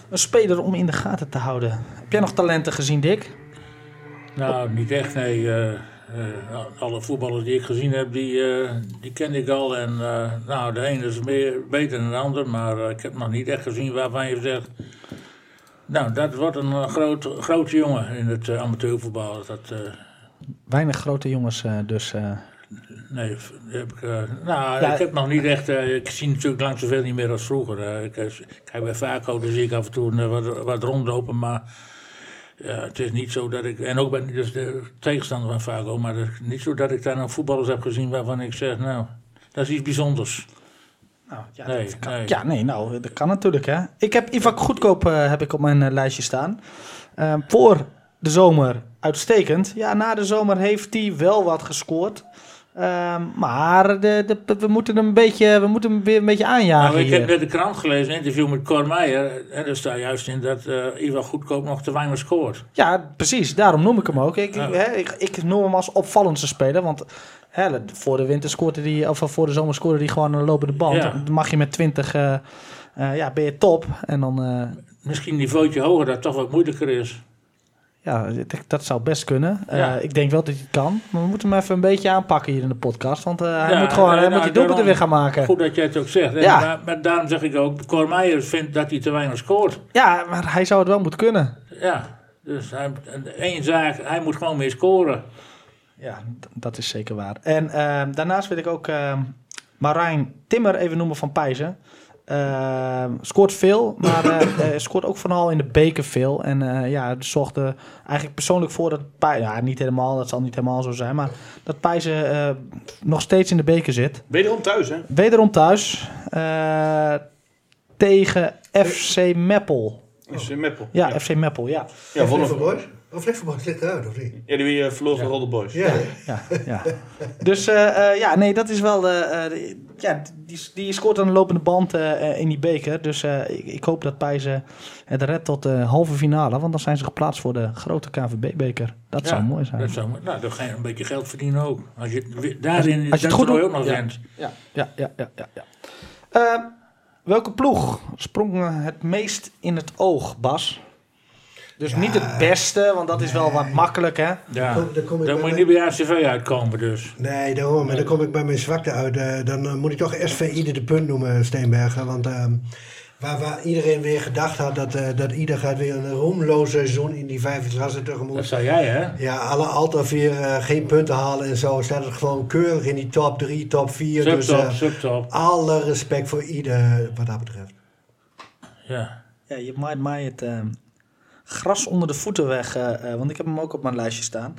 een speler om in de gaten te houden. Heb jij nog talenten gezien, Dick? Nou, niet echt, nee. Uh, alle voetballers die ik gezien heb, die, uh, die ken ik al. En uh, nou, de ene is meer, beter dan de ander, maar ik heb nog niet echt gezien waarvan je zegt... Nou, dat wordt een groot, grote jongen in het amateurvoetbal. Dat, Weinig grote jongens dus... Nee, heb ik, nou, ja, ik heb nog niet echt. ik zie natuurlijk lang zoveel niet meer als vroeger. ik kijk bij Vaco, dan zie ik af en toe wat, wat rondlopen, maar ja, het is niet zo dat ik, en ook ben ik dus de tegenstander van Vago, maar het is niet zo dat ik daar nog voetballers heb gezien waarvan ik zeg, nou, dat is iets bijzonders. Nou, ja, nee, kan, ja, nee, nou, dat kan natuurlijk, hè. Ik heb Ivan Goedkoop heb ik op mijn lijstje staan. Voor de zomer uitstekend. Ja, na de zomer heeft hij wel wat gescoord. Um, maar de, de, we moeten hem een beetje, we moeten hem weer een beetje aanjagen. Nou, ik heb net de krant gelezen, een interview met Cor Meijer. En daar staat juist in dat uh, Ivan Goedkoop nog te weinig scoort. Ja, precies. Daarom noem ik hem ook. Ik, ja. ik, ik, noem hem als opvallendste speler. Want voor de winter scoorde die, of voor de zomer scoorde hij gewoon een lopende band. Ja. Dan mag je met 20, uh, uh, ja, ben je top. En dan, Misschien een niveautje hoger dat toch wat moeilijker is. Ja, dat zou best kunnen. Uh, Ja. Ik denk wel dat hij kan. Maar we moeten hem even een beetje aanpakken hier in de podcast. Want eh, hij Ja, moet gewoon hij moet nou, die doelpunten weer gaan maken. Goed dat jij het ook zegt. Ja. maar, maar daarom zeg ik ook, Cor Meijer vindt dat hij te weinig scoort. Ja, maar hij zou het wel moeten kunnen. Ja, dus hij, één zaak, hij moet gewoon meer scoren. Ja, dat is zeker waar. En ehm, daarnaast wil ik ook ehm, Marijn Timmer even noemen van Pijzen. Ehm, scoort veel, maar eh, eh, scoort ook vooral in de beker veel. En eh, ja, het zorgt er eigenlijk persoonlijk voor dat Pijzen... Ja, niet helemaal, dat zal niet helemaal zo zijn. Maar dat Pijzen eh, nog steeds in de beker zit. Wederom thuis, hè? Wederom thuis eh, tegen FC Meppel. Is in Meppel. Ja, ja. FC Meppel, ja. Ja, Boys? Of ligt eruit, of niet? Ja, die uh, verloor van Rolde Boys. Ja. ja, ja. Dus eh, eh, ja, nee, dat is wel. eh, eh, de- ja, die, die scoort aan de lopende band eh, eh, in die beker. Dus eh, ik, ik hoop dat Pijzen het redt tot de halve finale. Want dan zijn ze geplaatst voor de grote KVB-beker. Dat Ja, zou mooi zijn. Dat zou, nou, dan ga je een beetje geld verdienen ook. Als je daarin als je het goed doet, ook nog ja. wint. Ja, ja, ja, ja. ja, ja. Eh, welke ploeg sprong eh, het meest in het oog, Bas? Dus niet het beste, want dat is wel wat makkelijk, hè? Ja. Kom- dan kom ik Dan bij moet je mijn- niet bij ACV uitkomen dus. Nee, daarom. Maar dan kom ik bij mijn zwakte uit. Eh, dan eh, moet ik toch SV Ieder de punt noemen, Steenbergen. Want ehm, waar, waar iedereen weer gedacht had dat, eh, dat Ieder gaat weer een roemloos seizoen in die vijfde klasse Dat tegemoet. zei jij hè? Ja, alle altijd weer eh, geen punten halen en zo. Staat het gewoon keurig in die top 3, top 4. Dus Subtop, eh, subtop. alle respect voor Ieder wat dat betreft. Ja. Ja, je maait mij het eh, gras onder de voeten weg, eh, eh, want ik heb hem ook op mijn lijstje staan.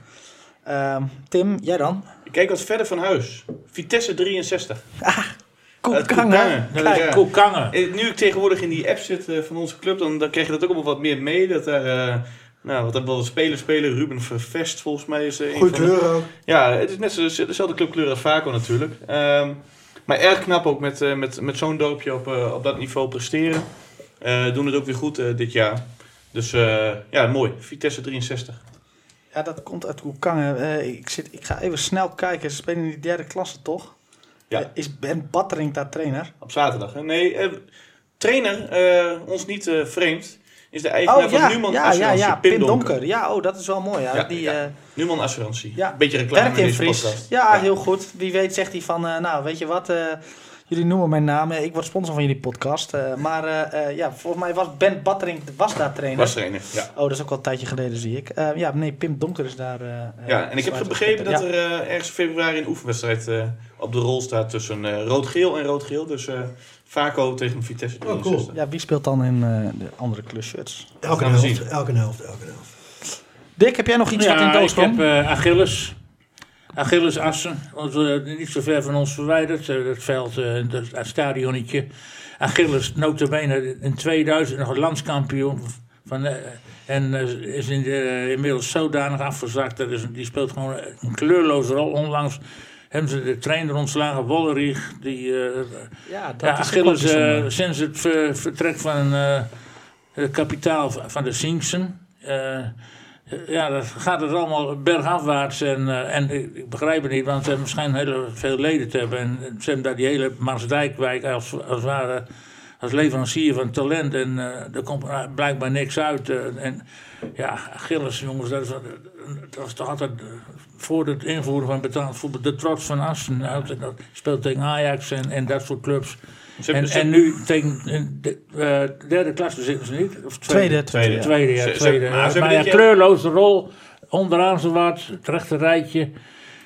Ehm, Tim, jij dan? Ik kijk wat verder van huis. Vitesse 63. Koek Uit Kangen. Koekangen. Koekangen. Eh, Nu ik tegenwoordig in die app zit van onze club, dan, dan krijg je dat ook allemaal wat meer mee. Dat er, eh, nou, wat er wel spelers spelen. Ruben Vervest volgens mij is een Goeie de- kleur ook. Ja, het is net zo, dezelfde clubkleur als Vaco natuurlijk. Ehm, maar erg knap ook met, eh, met, met zo'n dorpje op, op dat niveau presteren. Eh, doen het ook weer goed dit jaar. Dus eh, ja, mooi. Vitesse 63. Ja, dat komt uit Koekangen. Eh ik, zit, ik ga even snel kijken. Ze spelen in die derde klasse, toch? Ja. Eh, is Ben Battering daar trainer? Op zaterdag. Hè? Nee, trainer, ons niet vreemd, is de eigenaar Oh van ja, Numan ja, ja, Assurantie. ja. Pim Pim Donker. Donker. Ja, oh, dat is wel mooi. Ja. Ja, die, ja. Numan Assurantie. Ja. Beetje reclame werkt in in Fries. Ja, heel goed. Wie weet zegt hij van, nou, weet je wat, jullie noemen mijn naam. Ik word sponsor van jullie podcast. eh, maar eh, eh, ja, volgens mij was Ben Battering was daar trainer. Was trainer, ja. Oh, dat is ook wel een tijdje geleden, zie ik. Eh, ja, nee, Pim Donker is daar. eh, Ja, en ik heb begrepen dat Ja. er eh, ergens in februari een oefenwedstrijd eh, op de rol staat tussen eh, rood-geel en rood-geel. Dus eh Vaco tegen Vitesse Oh, cool. 63. Ja, wie speelt dan in eh, de andere klusshirts? Elke helft, elke helft, elke helft. Dick, heb jij nog iets wat in Ja, oog ik heb eh, Achilles. Achilles Assen, ons, eh, niet zo ver van ons verwijderd. eh, het veld, eh, dat- het stadionnetje. Achilles, notabene in 2000 nog landskampioen. Van, en is in de, inmiddels zodanig afgezakt. Dat is, die speelt gewoon een kleurloze rol. Onlangs hebben ze de trainer ontslagen, Wollerich. Die, eh, ja, dat ja, Achilles, sinds het ver- vertrek van eh, het kapitaal van van de Sinksen. Ja, dat gaat het allemaal bergafwaarts. En, eh, en ik, begrijp het niet, want ze hebben schijnen heel veel leden te hebben. En ze hebben daar die hele Marsdijkwijk als, als ware als leverancier van talent. En eh, er komt blijkbaar niks uit. eh, en ja, Achilles, jongens, dat, is, dat was toch altijd... voor het invoeren van betaald voetbal, de trots van Assen. Altijd, dat speelt tegen Ajax en, en dat soort clubs. Ze En, ze- en nu tegen in de eh, derde klasse zitten ze niet? Of Tweede, tweede. ja. Tweede, ja, Ze- ze- tweede. maar ze jaar- kleurloze rol, onderaan zo wat, het rechte rijtje.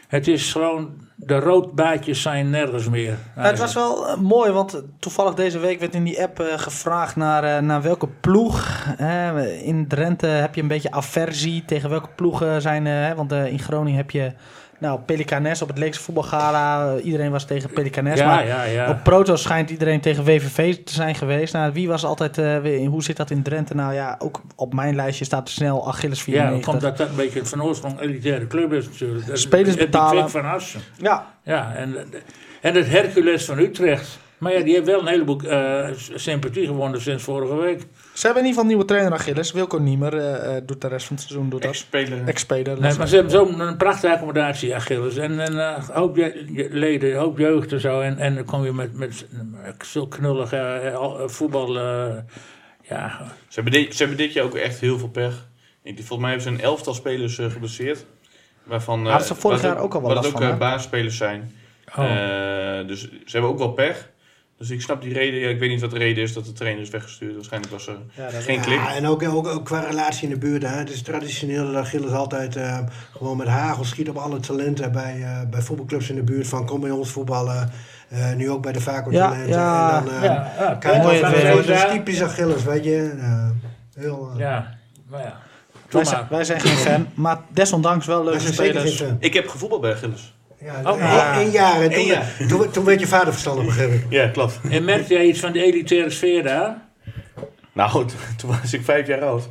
Het is gewoon, de roodbaatjes zijn nergens meer. Nou, het was wel eh, mooi, want eh, toevallig deze week werd in die app eh, gevraagd naar, eh, naar welke ploeg. hè. in Drenthe heb je een beetje aversie tegen welke ploegen zijn. eh, hè, want eh, in Groningen heb je nou, Pelicanes op het Leekse voetbalgala. Iedereen was tegen Pelicanes. ja, maar ja, ja. op Proto schijnt iedereen tegen WVV te zijn geweest. Nou, wie was altijd, eh, hoe zit dat in Drenthe? Nou ja, ook op mijn lijstje staat snel Achilles ja, 94. omdat dat een beetje van oorsprong een elitaire club is natuurlijk. Dat Spelers betalen. Van Assen. Ja, Ja, en, en het Hercules van Utrecht. Maar ja, die heeft wel een heleboel eh, sympathie gewonnen sinds vorige week. Ze hebben in ieder geval een nieuwe trainer Achilles. Wilco Niemer eh, eh, doet de rest van het seizoen doet dat. Ex-speler. Ex-speler. Nee, maar ze hebben zo'n een prachtige accommodatie, Achilles. En een eh, hoop je, je- leden, een hoop jeugd en zo. En, en dan kom je met, met zulk knullig eh, al- voetbal. ja, Ze, hebben dit, ze hebben dit jaar ook echt heel veel pech. Ik, volgens mij hebben ze een elftal spelers geblesseerd. Waarvan, Hadden ze vorig jaar ook al wel wat last ook van, hè? basisspelers zijn. Oh. Eh, dus ze hebben ook wel pech. Dus ik snap die reden. Ja, ik weet niet wat de reden is dat de trainer is weggestuurd. Waarschijnlijk was er Ja, geen klik. Ja, en ook, ook, ook qua relatie in de buurt. Hè. Het is traditioneel dat Achilles altijd eh, gewoon met hagel schiet op alle talenten bij, eh, bij voetbalclubs in de buurt. Van kom bij ons voetballen. Eh, nu ook bij de Vaco Ja, talenten. ja. en dan, eh, ja, ja, Kijk, Mooi dat, is typisch Achilles, weet je. Eh, heel, eh, Ja, maar ja. Wij zijn, wij zijn geen fan, maar desondanks wel leuke spelers. Ik heb gevoetbald bij Achilles. Ja, Oh, één- ja. één jaar. En toen, jaar. Toen, toen werd je vader verstandig, begreep ik. Ja, klopt. En merkte jij iets van de elitaire sfeer daar? Nou, toen was ik vijf jaar oud.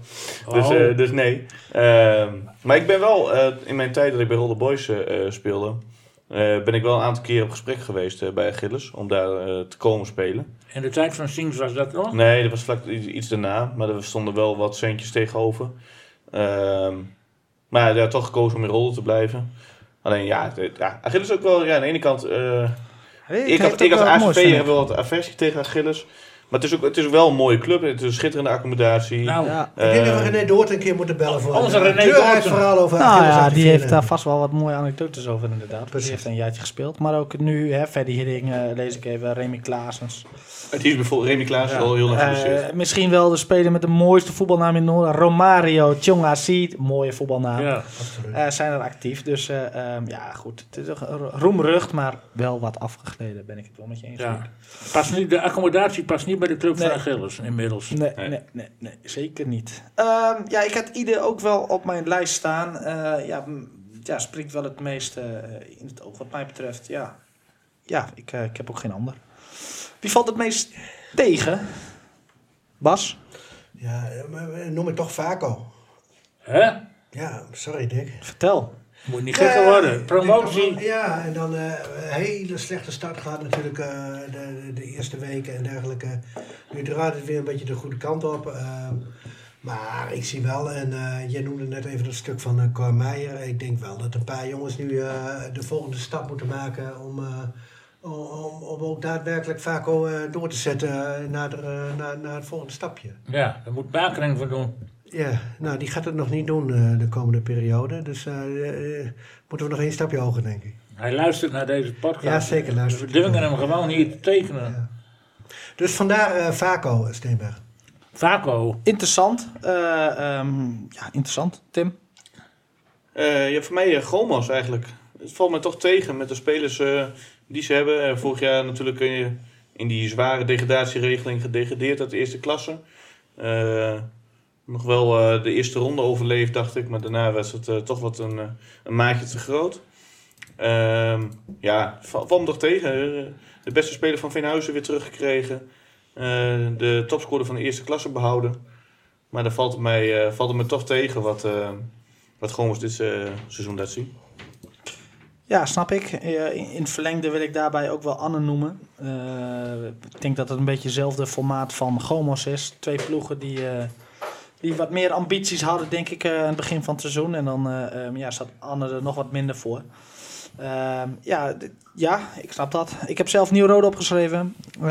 Dus, Oh. eh, dus nee. Ehm, maar ik ben wel, eh, in mijn tijd dat ik bij Roller Boys eh, speelde, eh, ben ik wel een aantal keer op gesprek geweest eh, bij Achilles om daar te komen spelen. In de tijd van Sings was dat nog? Nee, dat was vlak iets daarna, maar er stonden wel wat centjes tegenover. Ehm, maar ja, toch gekozen om in Roller te blijven. Alleen ja, het- ja Achilles ook wel, ja, aan de ene kant, eh, ik, had, ik als ik. heb wel wat aversie tegen Achilles. Maar het is ook, het is wel een mooie club, het is een schitterende accommodatie. Nou, Ja. ik denk dat we Eh, René Doort een keer moeten bellen voor Onze een René kleurrijk Doorten. verhaal over Nou Achilles ja, die heeft daar vast wel wat mooie anekdotes over inderdaad. Precies. Die heeft een jaartje gespeeld. Maar ook nu, hè, Freddy Hidding, eh, lees ik even, Remy Klaasens. Het is bijvoorbeeld Remy Klaas Ja. al heel lang Eh, geblesseerd. misschien wel de speler met de mooiste voetbalnaam in Noord. Romario Tjongazi, mooie voetbalnaam. ja. Absoluut. Eh, zijn er actief. Dus eh, ehm, ja, goed. Het is roemrucht, maar wel wat afgegleden. Ben ik het wel met je eens. ja. Pas niet, de accommodatie past niet bij de club Nee. van Achilles inmiddels. Nee, Nee. nee, nee, nee, zeker niet. Ehm, ja, ik had ieder ook wel op mijn lijst staan. Eh, ja, ja, springt wel het meest eh, in het oog wat mij betreft. Ja, ja ik, eh, ik heb ook geen ander. Wie valt het meest tegen? Bas? Ja, noem ik toch Vaco. Hè? Ja, sorry Dick. Vertel. Moet niet gekker worden. Promotie. Ja, en dan eh, een hele slechte start gaat natuurlijk eh, de, de, eerste weken en dergelijke. Nu draait het weer een beetje de goede kant op. ehm, maar ik zie wel, en eh jij noemde net even dat stuk van uh, Cor Meijer. Ik denk wel dat een paar jongens nu eh, de volgende stap moeten maken om, eh, om, om, ook daadwerkelijk Vaco eh, door te zetten eh, naar, de, eh, naar, naar het volgende stapje. Ja, daar moet Bakering voor doen. Ja, nou die gaat het nog niet doen eh, de komende periode. Dus eh, eh, moeten we nog één stapje hoger, denk ik. Hij luistert naar deze podcast. Ja, zeker luistert We dwingen hem gewoon hier te tekenen. Ja. Dus vandaar eh Vaco, Steenberg. Vaco. Interessant. Eh, ehm, ja, interessant. Tim? Eh, ja, voor mij uh, Gomos eigenlijk. Het valt me toch tegen met de spelers die ze hebben. Vorig jaar natuurlijk in die zware degradatieregeling gedegradeerd uit de eerste klasse. Nog wel eh, de eerste ronde overleefd, dacht ik. Maar daarna was het eh, toch wat een, eh, een maatje te groot. Ehm, ja, me toch tegen. De beste speler van Veenhuizen weer teruggekregen. De topscorer van de eerste klasse behouden. Maar dan valt het mij, valt me toch tegen wat... wat was dit seizoen laat zien. Ja, snap ik. In verlengde wil ik daarbij ook wel Anne noemen. Ik denk dat het een beetje hetzelfde formaat van Gomos is. Twee ploegen die, die wat meer ambities hadden, denk ik, eh, aan het begin van het seizoen. En dan eh, ehm, ja, staat Anne er nog wat minder voor. Ehm, ja, ja, ik snap dat. Ik heb zelf Nieuw-Rode opgeschreven. Eh,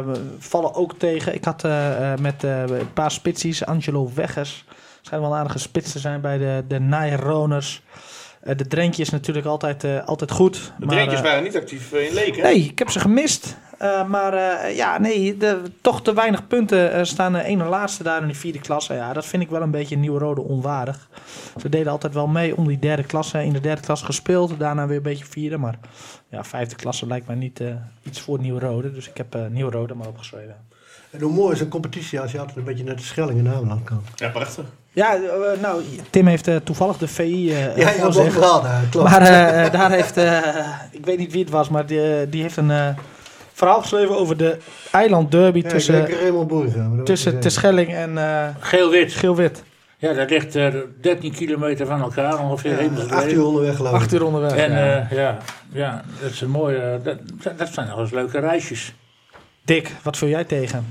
we vallen ook tegen. Ik had eh, met een paar spitsies, Angelo Weggers. Schijnt wel een aardige spits te zijn bij de, de Nijroners. De Drentje is natuurlijk altijd, altijd goed. De maar, Drentjes waren niet actief in Leek, hè? Nee, ik heb ze gemist. Eh, maar eh, ja, nee, de, toch te weinig punten eh, staan de ene laatste daar in de vierde klasse. Ja, dat vind ik wel een beetje Nieuw-Rode onwaardig. Ze deden altijd wel mee om die derde klasse. In de derde klasse gespeeld, daarna weer een beetje vierde. Maar ja, vijfde klasse lijkt mij niet eh, iets voor Nieuw-Rode. Dus ik heb eh Nieuw-Rode maar opgeschreven. En hoe mooi is een competitie als je altijd een beetje naar de Schelling in Ameland kan. Ja, prachtig. Ja, nou, Tim heeft eh, toevallig de VI eh Ja, ja, klopt. Maar eh, daar heeft, eh, ik weet niet wie het was, maar die, die heeft een eh, verhaal geschreven over de eilandderby ja, tussen, tussen, Terschelling en eh Geel-wit. Geel-Wit. Ja, dat ligt er 13 kilometer van elkaar ongeveer. ja, acht uur onderweg ik. Acht uur onderweg. En ja. ja. ja, ja, dat is een mooie. eh, dat, dat zijn nog eens leuke reisjes. Dick, wat vul jij tegen?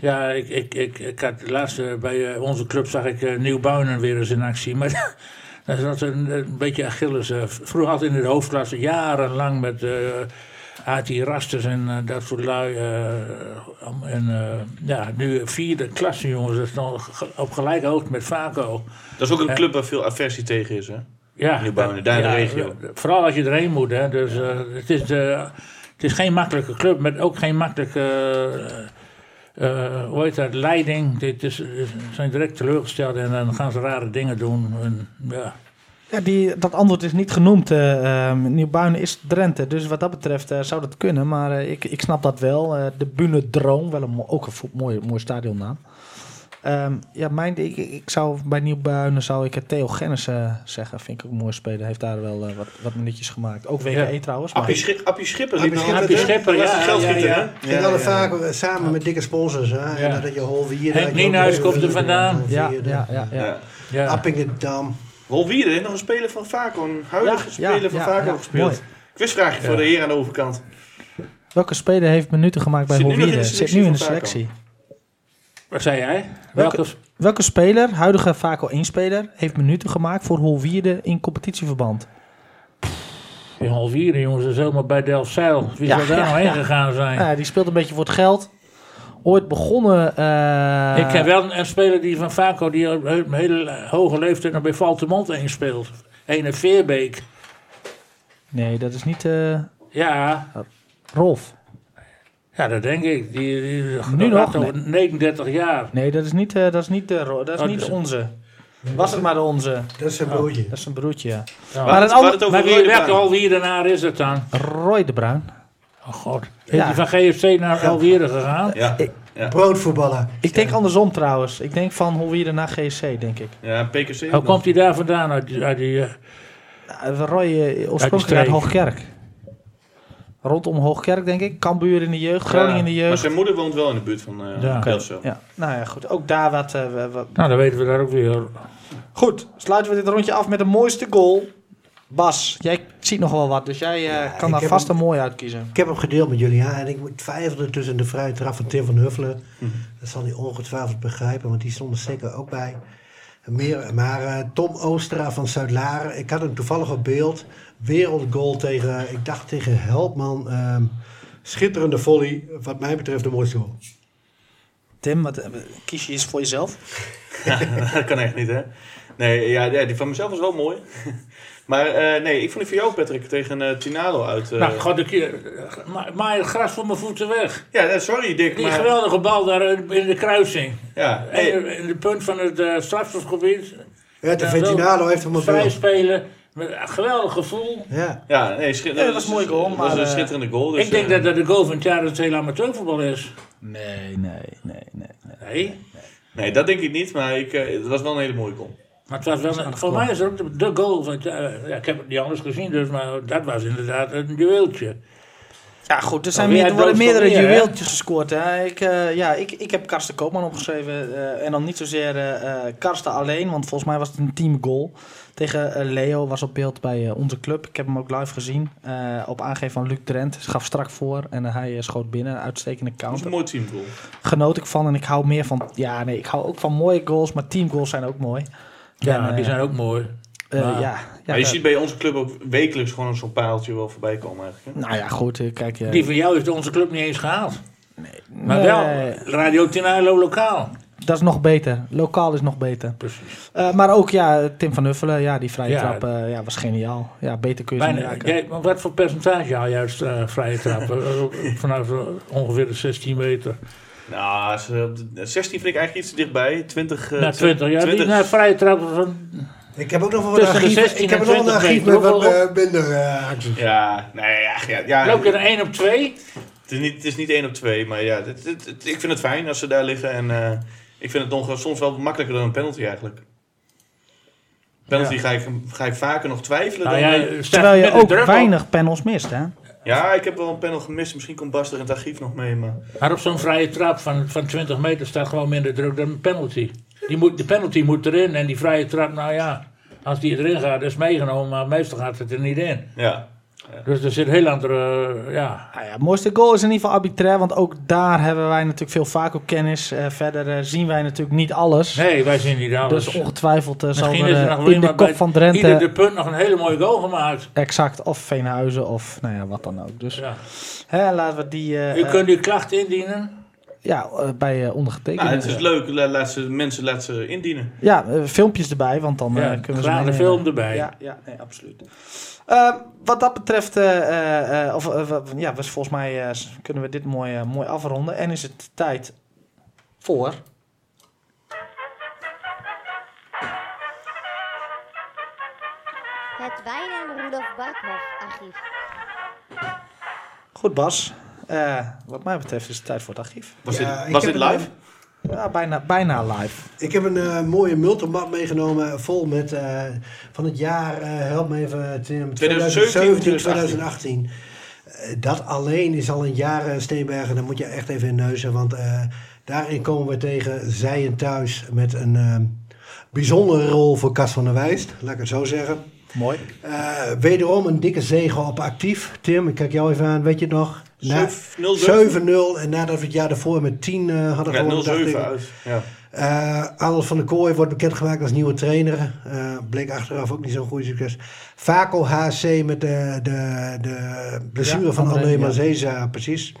Ja, ik, ik, ik, ik had laatst eh, bij eh, onze club zag ik uh, Nieuwbuinen weer eens in actie. Maar dat was een, een beetje Achilles. eh. vroeger had in de hoofdklasse jarenlang met eh Ati Rasters en eh, dat soort lui. eh, en eh, ja, nu vierde klasse jongens. Dat is nog op gelijke hoogte met Vaco. Dat is ook een club waar veel aversie tegen is, hè? Ja, Nieuwbouw, daar in de regio. Vooral als je erheen moet. Hè. Dus, het, is, het is geen makkelijke club, met ook geen makkelijke eh, hoe heet dat, leiding. Dit is, ze zijn direct teleurgesteld en dan gaan ze rare dingen doen. En, ja. Ja, die, dat antwoord is niet genoemd. eh ehm, Nieuwbuinen is Drenthe, dus wat dat betreft eh, zou dat kunnen. Maar eh, ik, ik snap dat wel. Eh, de Bune Droom, wel een, ook een mooi, mooi stadionnaam. Ehm, ja, mijn, ik, ik zou bij Nieuwbuinen zou ik het Theo Gennis eh, zeggen. Vind ik ook een mooie speler. Heeft daar wel eh, wat, wat minuutjes gemaakt. Ook WKE Ja. trouwens. Maar, Appie, Schip, Appie Schipper. Appie Schipper, Appie? Schipper, Dat ja, geldschieter, ja, hè? ja. Ging altijd vaak samen met dikke sponsors. Hè? Ja. En dat je Holwier... Henk Nienhuis komt er vandaan. ja, ja, ja, ja. Ja. Ja. Appingedam. Holwierde heeft nog een speler van Vaco, een huidige Ja, speler ja, van ja, Vaco ja, gespeeld. mooi. Quizvraagje voor de heer aan de overkant. Welke speler heeft minuten gemaakt bij Zit Holwierde? Zit nu in de selectie. Wat zei jij? Welke- Welke? Welke speler, huidige Vaco 1-speler, heeft minuten gemaakt voor Holwierde in competitieverband? In Halvieren, jongens, dat is helemaal bij Delfzijl. Wie Ja, zou daar ja, nou heen ja. gegaan zijn? Ja, die speelt een beetje voor het geld. Ooit begonnen. eh, Ik ken wel een, een speler die van Vaco, die op een hele hoge leeftijd nog bij Valtemont heen speelt. Ene Veerbeek. Nee, dat is niet eh, Ja, Rolf. ja, dat denk ik. Die, die, Nu nog? over 39 jaar. Nee, dat is niet, eh, dat is niet, de, dat is Oh, niet dus- onze. Was het maar de onze. Dat is een broodje. Dat is een broertje, ja. Ja. Maar het het, ander- het over Maar wie, welke Bruin. Alwierenaar is het dan? Roy de Bruin. Oh god. Is Ja. hij van GFC naar Alwieren gegaan? Ja, Ik- ja. Broodvoetballer. Ik denk andersom trouwens. Ik denk van Holwierde naar GSC, denk ik. ja, PKC. Hoe komt hij daar vandaan? Uit, die- uit die, eh, Roy eh, oorspronkelijk uit Hoogkerk. Rondom Hoogkerk, denk ik. Cambuur in de jeugd, Groningen in de Maar jeugd. zijn moeder woont wel in de buurt van eh Ja. Ja, nou ja, goed. Ook daar wat, eh, nou, dan weten we daar ook weer. Goed, sluiten we dit rondje af met de mooiste goal. Bas, jij ziet nog wel wat, dus jij eh, kan daar vast hem- een mooi uitkiezen. Ik heb hem gedeeld met jullie, ja. En ik moet twijfelen tussen de vrije trap van Tim van Huffelen. Mhm. Dat zal hij ongetwijfeld begrijpen, want die stond er zeker ook bij. Meer, maar eh, Tom Oostra van Zuid-Laren, ik had hem toevallig op beeld. Wereldgoal tegen, ik dacht tegen Helpman. Ehm, schitterende volley, wat mij betreft de mooiste goal. Tim, wat, eh, kies je eens voor jezelf? dat kan echt niet, hè? Nee, ja, ja, die van mezelf was wel mooi. Maar eh, nee, ik vond die van jou, Patrick, tegen eh, Tinalo uit. eh, Nou, god, ik, ma- maai het gras voor mijn voeten weg. ja, sorry Dick, Die maar... geweldige bal daar in de kruising. Ja, In, in de punt van het uh, strafstofgebied. Ja, de Ja, Ventinalo heeft hem op Vrij spelen. Met een geweldig gevoel. Ja. ja, nee, Ja, dat was een mooie goal, Dat was maar, een schitterende goal. Dus, ik denk dat dat de goal van het jaar het hele amateurvoetbal is. Nee, nee, nee, nee. nee. Nee. Nee, dat denk ik niet, maar ik, het was wel een hele mooie goal. Maar het was wel een, voor mij is het ook de, de goal van. Ja, ik heb het niet anders gezien, dus, maar dat was inderdaad een juweeltje. Ja, goed, er, zijn meer, er worden meerdere juweeltjes gescoord. Hè? Ik, eh, ja, ik, ik heb Karsten Koopman opgeschreven. eh, en dan niet zozeer eh, eh, Karsten alleen, want volgens mij was het een teamgoal. Tegen eh, Leo was op beeld bij eh, onze club. Ik heb hem ook live gezien. eh, op aangeven van Luc Drent. Ze gaf strak voor en eh, hij eh, schoot binnen. Uitstekende Dat was counter. een mooi teamgoal. Genoot ik van en ik hou meer van... Ja, nee, ik hou ook van mooie goals, maar teamgoals zijn ook mooi. Ja, En, die eh, zijn ook mooi. eh, maar- ja, ja, maar je dat- ziet bij onze club ook wekelijks gewoon zo'n paaltje wel voorbij komen eigenlijk. Hè? Nou ja, goed. eh, Kijk, Die van jou heeft onze club niet eens gehaald. Maar nee, wel Radio Tinalo lokaal. Dat is nog beter. Lokaal is nog beter. Precies. Eh, maar ook ja, Tim van Huffelen, ja, die vrije Ja. trap eh, ja, was geniaal. Ja, beter kun je Bijna, raken. jij, maar wat voor percentage haal eh, vrije trappen? Eh, Vanaf ongeveer de 16 meter. Nou, ze- de 16 vind ik eigenlijk iets te dichtbij. 20. eh, Na 20 jaar. 20. Die na vrije trappen van... Ik heb ook nog wel wat archief. 16 Ik heb nog een 20 archief met wat eh, minder acties. Ja, nee, ja, ja, ja. Loop je er 1 op 2? Het is niet, het is niet één op twee, maar ja, het, het- het- ik vind het fijn als ze daar liggen. En eh, ik vind het nog soms wel makkelijker dan een penalty eigenlijk. Penalty Ja. ga, ik, ga ik vaker nog twijfelen Nou, dan... staat Terwijl je ook weinig panels mist, hè? Ja, ik heb wel een panel gemist. Misschien komt Bas er in het archief nog mee, maar... Maar op zo'n vrije trap van, van 20 meter staat gewoon minder druk dan een penalty. Die moet, de penalty moet erin en die vrije trap, nou ja, als die erin gaat, is meegenomen, maar meestal gaat het er niet in. Ja, Dus er zit een heel andere, eh, ja. Nou ja, het mooiste goal is in ieder geval arbitrair, want ook daar hebben wij natuurlijk veel vaak op kennis. Eh, verder eh, zien wij natuurlijk niet alles. Nee, wij zien niet alles. Dus ongetwijfeld eh, zal Misschien er is nog alleen in de kop van Drenthe Ieder de punt nog een hele mooie goal gemaakt. exact of Veenhuizen of nou ja, wat dan ook. Dus Ja. hè, laten we die eh, U kunt uw klacht indienen. ja, bij ondergetekende. Nou, het is leuk. La- Laat ze, mensen laten ze indienen. Ja, filmpjes erbij, want dan eh, Ja, kunnen we ze graag de film erbij. Ja, ja nee, absoluut. Eh, wat dat betreft, eh, eh, eh, of, ja, was volgens mij eh, kunnen we dit mooi, mooi afronden. En is het tijd voor... Het Wijn en Rudolf Barkhoff archief. Goed, Bas. Eh, wat mij betreft is het tijd voor het archief. Was Ja, dit, was dit een- live? Ja, bijna, bijna live. Ik heb een eh, mooie multimat meegenomen, vol met eh, van het jaar, eh, help me even, Tim, 2017, 2018. Eh, dat alleen is al een jaar, Steenbergen, daar moet je echt even in neuzen. Want eh, daarin komen we tegen Zijen thuis met een bijzondere rol voor Cas van der Wijst, laat ik het zo zeggen. Mooi. Eh, wederom een dikke zege op actief. Tim, ik kijk jou even aan, weet je het nog? Na- 7-0 7-0 en nadat we het jaar daarvoor met 10 eh, hadden Ja, gewonnen, dacht 0-7 ik, uit. Ja. eh Arnold van der Kooi wordt bekendgemaakt als nieuwe trainer. Eh, bleek achteraf ook niet zo'n goede succes. Vaco HC met de, de, de blessure Ja, van André. Mazeza, precies.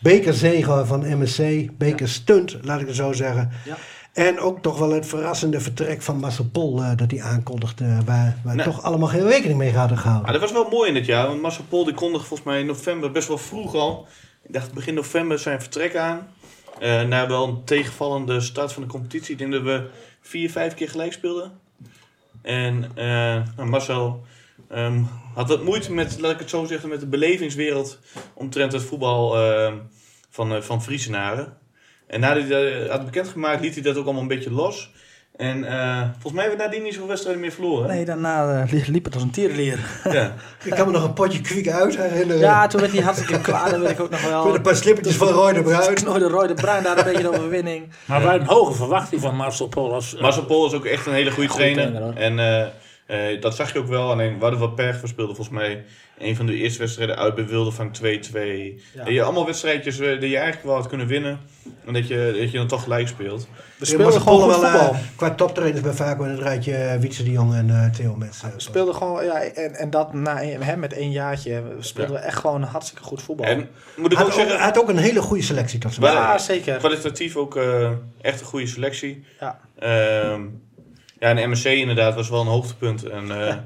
Bekerzege van MSC. Beker stunt, laat ik het zo zeggen. Ja. En ook toch wel het verrassende vertrek van Marcel Pol eh, dat hij aankondigde. Waar we Nee. toch allemaal geen rekening mee hadden gehouden. Ah, dat was wel mooi in dit jaar, want Marcel Pol die kondigde volgens mij in november best wel vroeg al. Ik dacht begin november zijn vertrek aan. Eh na wel een tegenvallende start van de competitie. Ik denk dat we vier, vijf keer gelijk speelden. En eh, nou, Marcel ehm, had wat moeite met, laat ik het zo zeggen, met de belevingswereld omtrent het voetbal ehm, van, uh, van Friesenaren. En nadat hij dat had bekendgemaakt, liet hij dat ook allemaal een beetje los. En eh, volgens mij hebben we nadien niet zoveel wedstrijden meer verloren. Nee, daarna eh, li- liep het als een tierenlier. Ja. Ik kan me nog een potje kwik uit herinneren. Ja, toen werd hij hartstikke klaar, dat weet ik ook nog Met wel. een paar slippertjes van Roy de Bruin. De Roy de Bruin daar een beetje de overwinning. Maar wij hebben een hoge verwachting van Marcel Polas. Marcel Pol is ook echt een hele goede trainer. trainer, en eh, dat zag je ook wel. Alleen we hadden wat perg. We speelden volgens mij een van de eerste wedstrijden uit bij Wildevang 2-2. Ja. En je allemaal wedstrijdjes eh, die je eigenlijk wel had kunnen winnen. En dat je, dat je dan toch gelijk speelt. We Speelde speelden gewoon goed wel eh, voetbal. qua toptrainers bij Vaco in het rijtje Wietse de Jong en eh, Theo eh, We speelden gewoon, ja, en, en dat na hè, met één jaartje, we speelden we echt gewoon hartstikke goed voetbal. En moet ik had, ook, zeggen, had ook een hele goede selectie tot Maar- ja, zeker. kwalitatief ook eh, echt een goede selectie. Ja. Ehm, ja, en MSC inderdaad was wel een hoogtepunt. En, eh,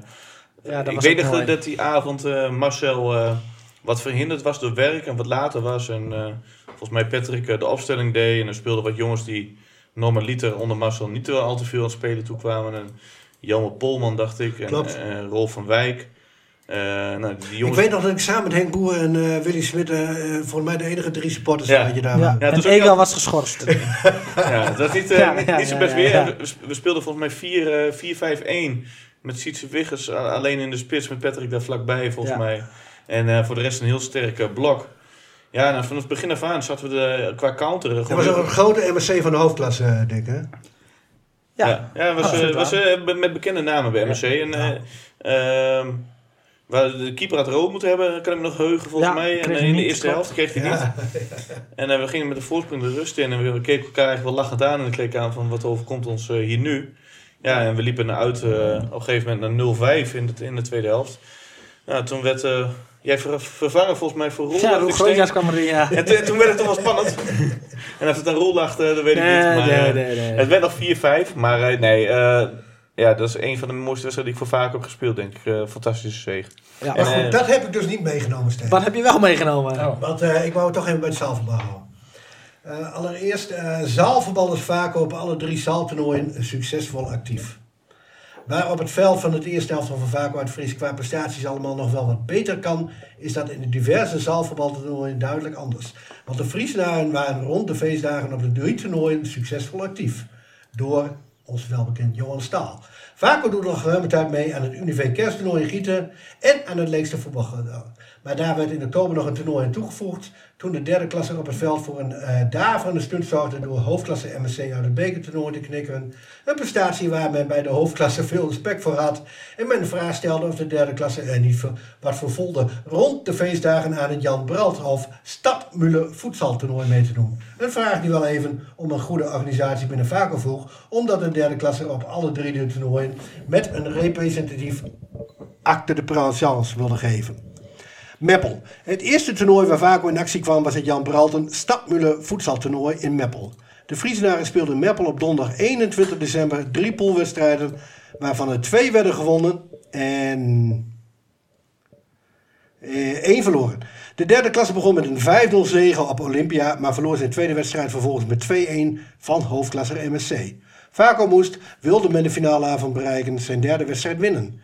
Ja, dat ik was weet nog dat die avond eh, Marcel eh, wat verhinderd was door werk en wat later was. En volgens mij Patrick de opstelling deed. En er speelden wat jongens die normaliter onder Marcel niet al te veel aan het spelen toekwamen. En Jelmer Polman, dacht ik. En eh, Rolf van Wijk. Eh, nou, die Ik weet nog dat ik samen met Henk Boer en eh, Willy Smit, eh, eh, volgens mij de enige drie supporters Ja. dat je daar Ja. Ja, het en was ook Ega wel- was geschorst. Ja, dat is niet, eh, Ja, niet, ja, niet zo best ja, weer. ja. We, speelden volgens mij 4 eh, 4-5-1 met Sietse Wiggers alleen in de spits met Patrick daar vlakbij volgens Ja. mij. En eh, voor de rest een heel sterk blok. Ja, nou, vanaf het begin af aan zaten we de, qua counter. Dat was ook een grote MSC van de hoofdklasse, Dick, hè? Ja, ja, ja, was, was met bekende namen bij MSC. En, eh, ehm, waar de keeper had rood moeten hebben, kan ik me nog heugen volgens Ja, mij. En eh, in de eerste helft kreeg hij niet. En eh, we gingen met de voorsprong de rust in en we, keken elkaar eigenlijk wel lachend aan en ik keek aan van wat overkomt ons eh, hier nu. Ja, en we liepen naar uit eh, op een gegeven moment naar 0-5 in de, in de tweede helft. Nou, toen werd eh, jij ver- vervangen volgens mij voor Roel. ja Roel. Grootjaars kwam erin, ja. En toen- toen werd het toch wel spannend. en of het aan Roel lag, dat weet ik Nee, niet. Maar, nee, eh, nee, nee. Het werd nog 4-5, maar nee, eh, ja, dat is een van de mooiste wedstrijden die ik voor vaak heb gespeeld, denk ik. Eh, fantastische zege. Ja. Maar En, goed, eh, dat heb ik dus niet meegenomen, Steen. Wat heb je wel meegenomen? Oh. Want eh, ik wou het toch even bij het zaalvoetbal houden. Eh, allereerst, eh zaalvoetbal is vaak op alle drie zaaltoernooien succesvol actief. Waar op het veld van het eerste helft van Vaco uit Fries qua prestaties allemaal nog wel wat beter kan, is dat in de diverse zaalvoetbaltoernooien duidelijk anders. Want de Friesenaren waren rond de feestdagen op de drie toernooien succesvol actief. Door ons welbekend Johan Staal. Vaco doet nog ruime tijd mee aan het Unive Kersttoernooi in Gieten en aan het Leekste voetbal. Maar daar werd in oktober nog een toernooi aan toegevoegd. Toen de derde klasse op het veld voor een uh, daverende stunt zorgde door hoofdklasse MSC uit het bekertoernooi te knikken. Een prestatie waar men bij de hoofdklasse veel respect voor had. En men de vraag stelde of de derde klasse er niet voor, wat vervolgde rond de feestdagen aan het Jan Brandhof Stadmulle voetsaltoernooi mee te doen. Een vraag die wel even om een goede organisatie binnen Vaco vroeg, omdat de derde klasse op alle drie de toernooien met een representatief acte de présence wilde geven. Meppel. Het eerste toernooi waar Vaco in actie kwam was het Jan Bralten Stadmulle voetsaltoernooi in Meppel. De Friesenaren speelden Meppel op donderdag 21 december drie poolwedstrijden, waarvan er twee werden gewonnen en eh, één verloren. De derde klasse begon met een 5-0 zege op Olympia, maar verloor zijn tweede wedstrijd vervolgens met 2-1 van hoofdklasser MSC. Vaco moest, wilde men de finale avond bereiken, zijn derde wedstrijd winnen.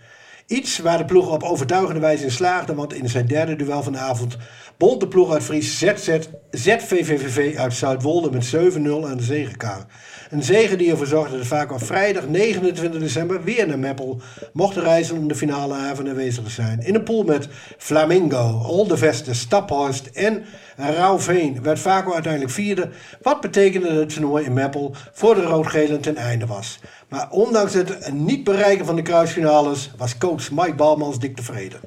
Iets waar de ploeg op overtuigende wijze in slaagde, want in zijn derde duel van de avond bond de ploeg uit Fries ZZ, ZVVVV uit Zuidwolde met 7-0 aan de zegenkar. Een zege die ervoor zorgde dat vaak op vrijdag 29 december weer naar Meppel mochten reizen om de finale avond aanwezig te zijn. In een pool met Flamingo, Oldeveste, Staphorst en Rauwveen werd Vaco uiteindelijk vierde, wat betekende dat het toernooi in Meppel voor de rood-gelen ten einde was. Maar ondanks het niet bereiken van de kruisfinales was coach Mike Balmans dik tevreden.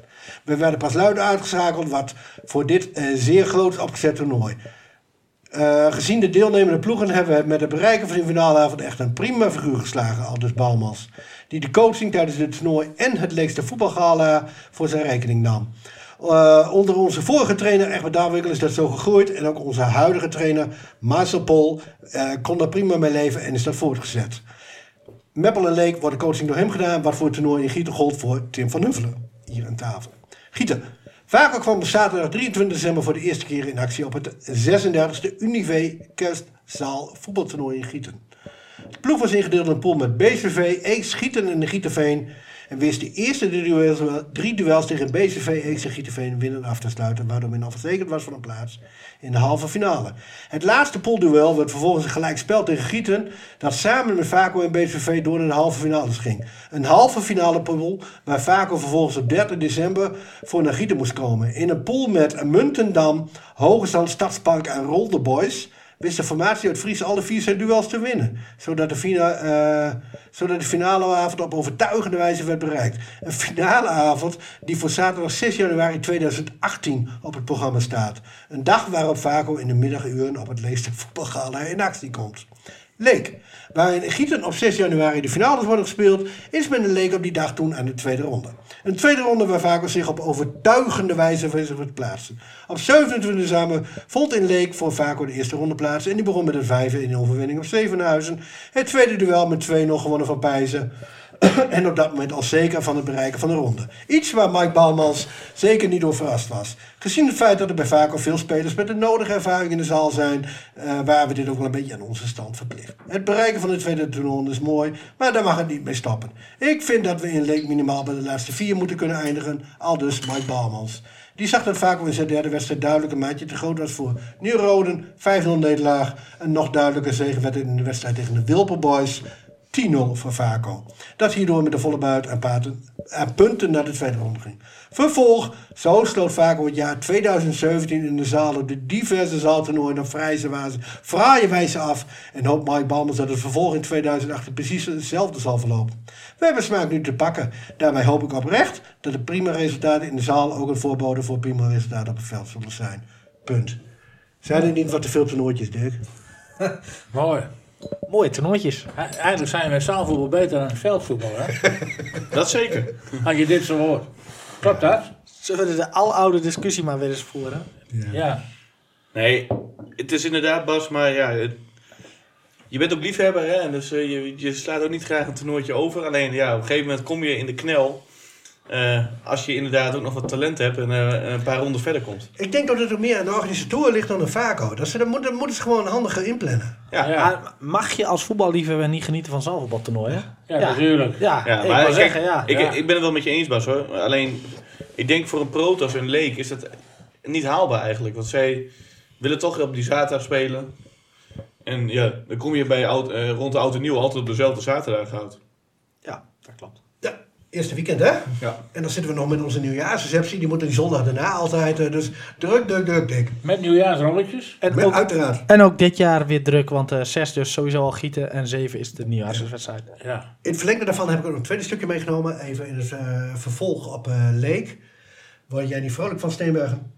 We werden pas luid uitgeschakeld wat voor dit uh, zeer groot opgezet toernooi. Uh, gezien de deelnemende ploegen hebben we met het bereiken van de finaleavond echt een prima figuur geslagen, aldus Balmans. Die de coaching tijdens het toernooi en het leekste voetbalgala voor zijn rekening nam. Uh, onder onze vorige trainer Egbert Daarwinkel is dat zo gegroeid. En ook onze huidige trainer Marcel Pol kon daar prima mee leven en is dat voortgezet. Meppel en Leek wordt de coaching door hem gedaan, wat voor het toernooi in Gieten gold voor Tim van Huffelen. Hier aan tafel. Gieten. Vaker kwam zaterdag 23 december voor de eerste keer in actie op het 36e Unive Kerstzaal voetbaltoernooi in Gieten. De ploeg was ingedeeld in een pool met BCV, Eeks, Gieten en Gietenveen en wist de eerste drie duels, drie duels tegen BCV, Eeks en Gietenveen winnen af te sluiten, waardoor men al verzekerd was van een plaats in de halve finale. Het laatste poolduel werd vervolgens een gelijkspel tegen Gieten, dat samen met Vaco en BCV door naar de halve finales ging. Een halve finale pool waar Vaco vervolgens op 30 december voor naar Gieten moest komen. In een pool met Muntendam, Hogestand, Stadspark en Rolde Boys wist de formatie uit Fries alle vier zijn duels te winnen. Zodat de, fina, uh, zodat de finale avond op overtuigende wijze werd bereikt. Een finale avond die voor zaterdag 6 januari 2018 op het programma staat. Een dag waarop Vaco in de middaguren op het leeste voetbalgala in actie komt. Leek. Waarin Gieten op 6 januari de finales worden gespeeld, is men de Leek op die dag toen aan de tweede ronde. Een tweede ronde waar Vaco zich op overtuigende wijze wil plaatsen. Op 27 december vond in Leek voor Vaco de eerste ronde plaats en die begon met een 5 in de overwinning op Zevenhuizen. Het tweede duel met 2-0 gewonnen van Pijzen. en op dat moment al zeker van het bereiken van de ronde. Iets waar Mike Balmans zeker niet door verrast was. Gezien het feit dat er bij Vaco veel spelers met de nodige ervaring in de zaal zijn, uh, waren we dit ook wel een beetje aan onze stand verplicht. Het bereiken van de tweede toernooi is mooi, maar daar mag het niet mee stoppen. Ik vind dat we in Leek minimaal bij de laatste vier moeten kunnen eindigen, al dus Mike Balmans. Die zag dat Vaco in zijn derde wedstrijd duidelijk een maatje te groot was voor Nieuw-Roden. 5-0 nederlaag. Een nog duidelijker zege werd in de wedstrijd tegen de Wilper Boys. 10-0 voor Vaco. Dat hierdoor met de volle buit en, punten naar de tweede ronde ging. Vervolg, zo sloot Vaco het jaar 2017 in de zaal op de diverse zaaltoernooien op vrije fraaie wijze af. En hoopt Mike Balmers dat het vervolg in 2018 precies hetzelfde zal verlopen. We hebben smaak nu te pakken. Daarbij hoop ik oprecht dat de prima resultaten in de zaal ook een voorbode voor prima resultaten op het veld zullen zijn. Punt. Zijn er niet wat te veel toernooitjes, Dirk? Mooi. Mooie toernooitjes. Eigenlijk zijn wij zaalvoetbal beter dan veldvoetbal, hè? Dat zeker. Als je dit zo hoort. Klopt dat? Zullen we de aloude discussie maar weer eens voeren? Ja. ja. Nee, het is inderdaad Bas, maar ja... Het, je bent ook liefhebber, hè? En dus uh, je, je slaat ook niet graag een toernooitje over. Alleen ja, op een gegeven moment kom je in de knel... Uh, als je inderdaad ook nog wat talent hebt en uh, een paar ronden verder komt. Ik denk dat het ook meer aan de organisatoren ligt dan een Vaco. Dat ze, dat moeten, moeten ze gewoon handiger inplannen. Ja. ja. Mag je als voetballiefhebber niet genieten van zaalvoetbaltoernooien? Ja, ja, natuurlijk. Ja, ja, ik maar zeggen, ja. Ik, ik ben het wel met je eens, Bas hoor. Alleen, ik denk voor een Protos en Leek is dat niet haalbaar eigenlijk. Want zij willen toch op die zaterdag spelen. En ja, dan kom je bij oud, uh, rond de oud en nieuw altijd op dezelfde zaterdag uit. Ja, Eerste weekend, hè? Ja. En dan zitten we nog met onze nieuwjaarsreceptie. Die moet die zondag daarna altijd. eh, Dus druk, druk, druk, dik. Met nieuwjaarsrolletjes. En Met, ook, uiteraard. en ook dit jaar weer druk, want eh 6 dus sowieso al gieten en 7 is de nieuwjaarswedstrijd. Ja. In het verlengde daarvan heb ik ook nog een tweede stukje meegenomen. Even in het eh, vervolg op eh Leek. Word jij niet vrolijk van Steenbergen?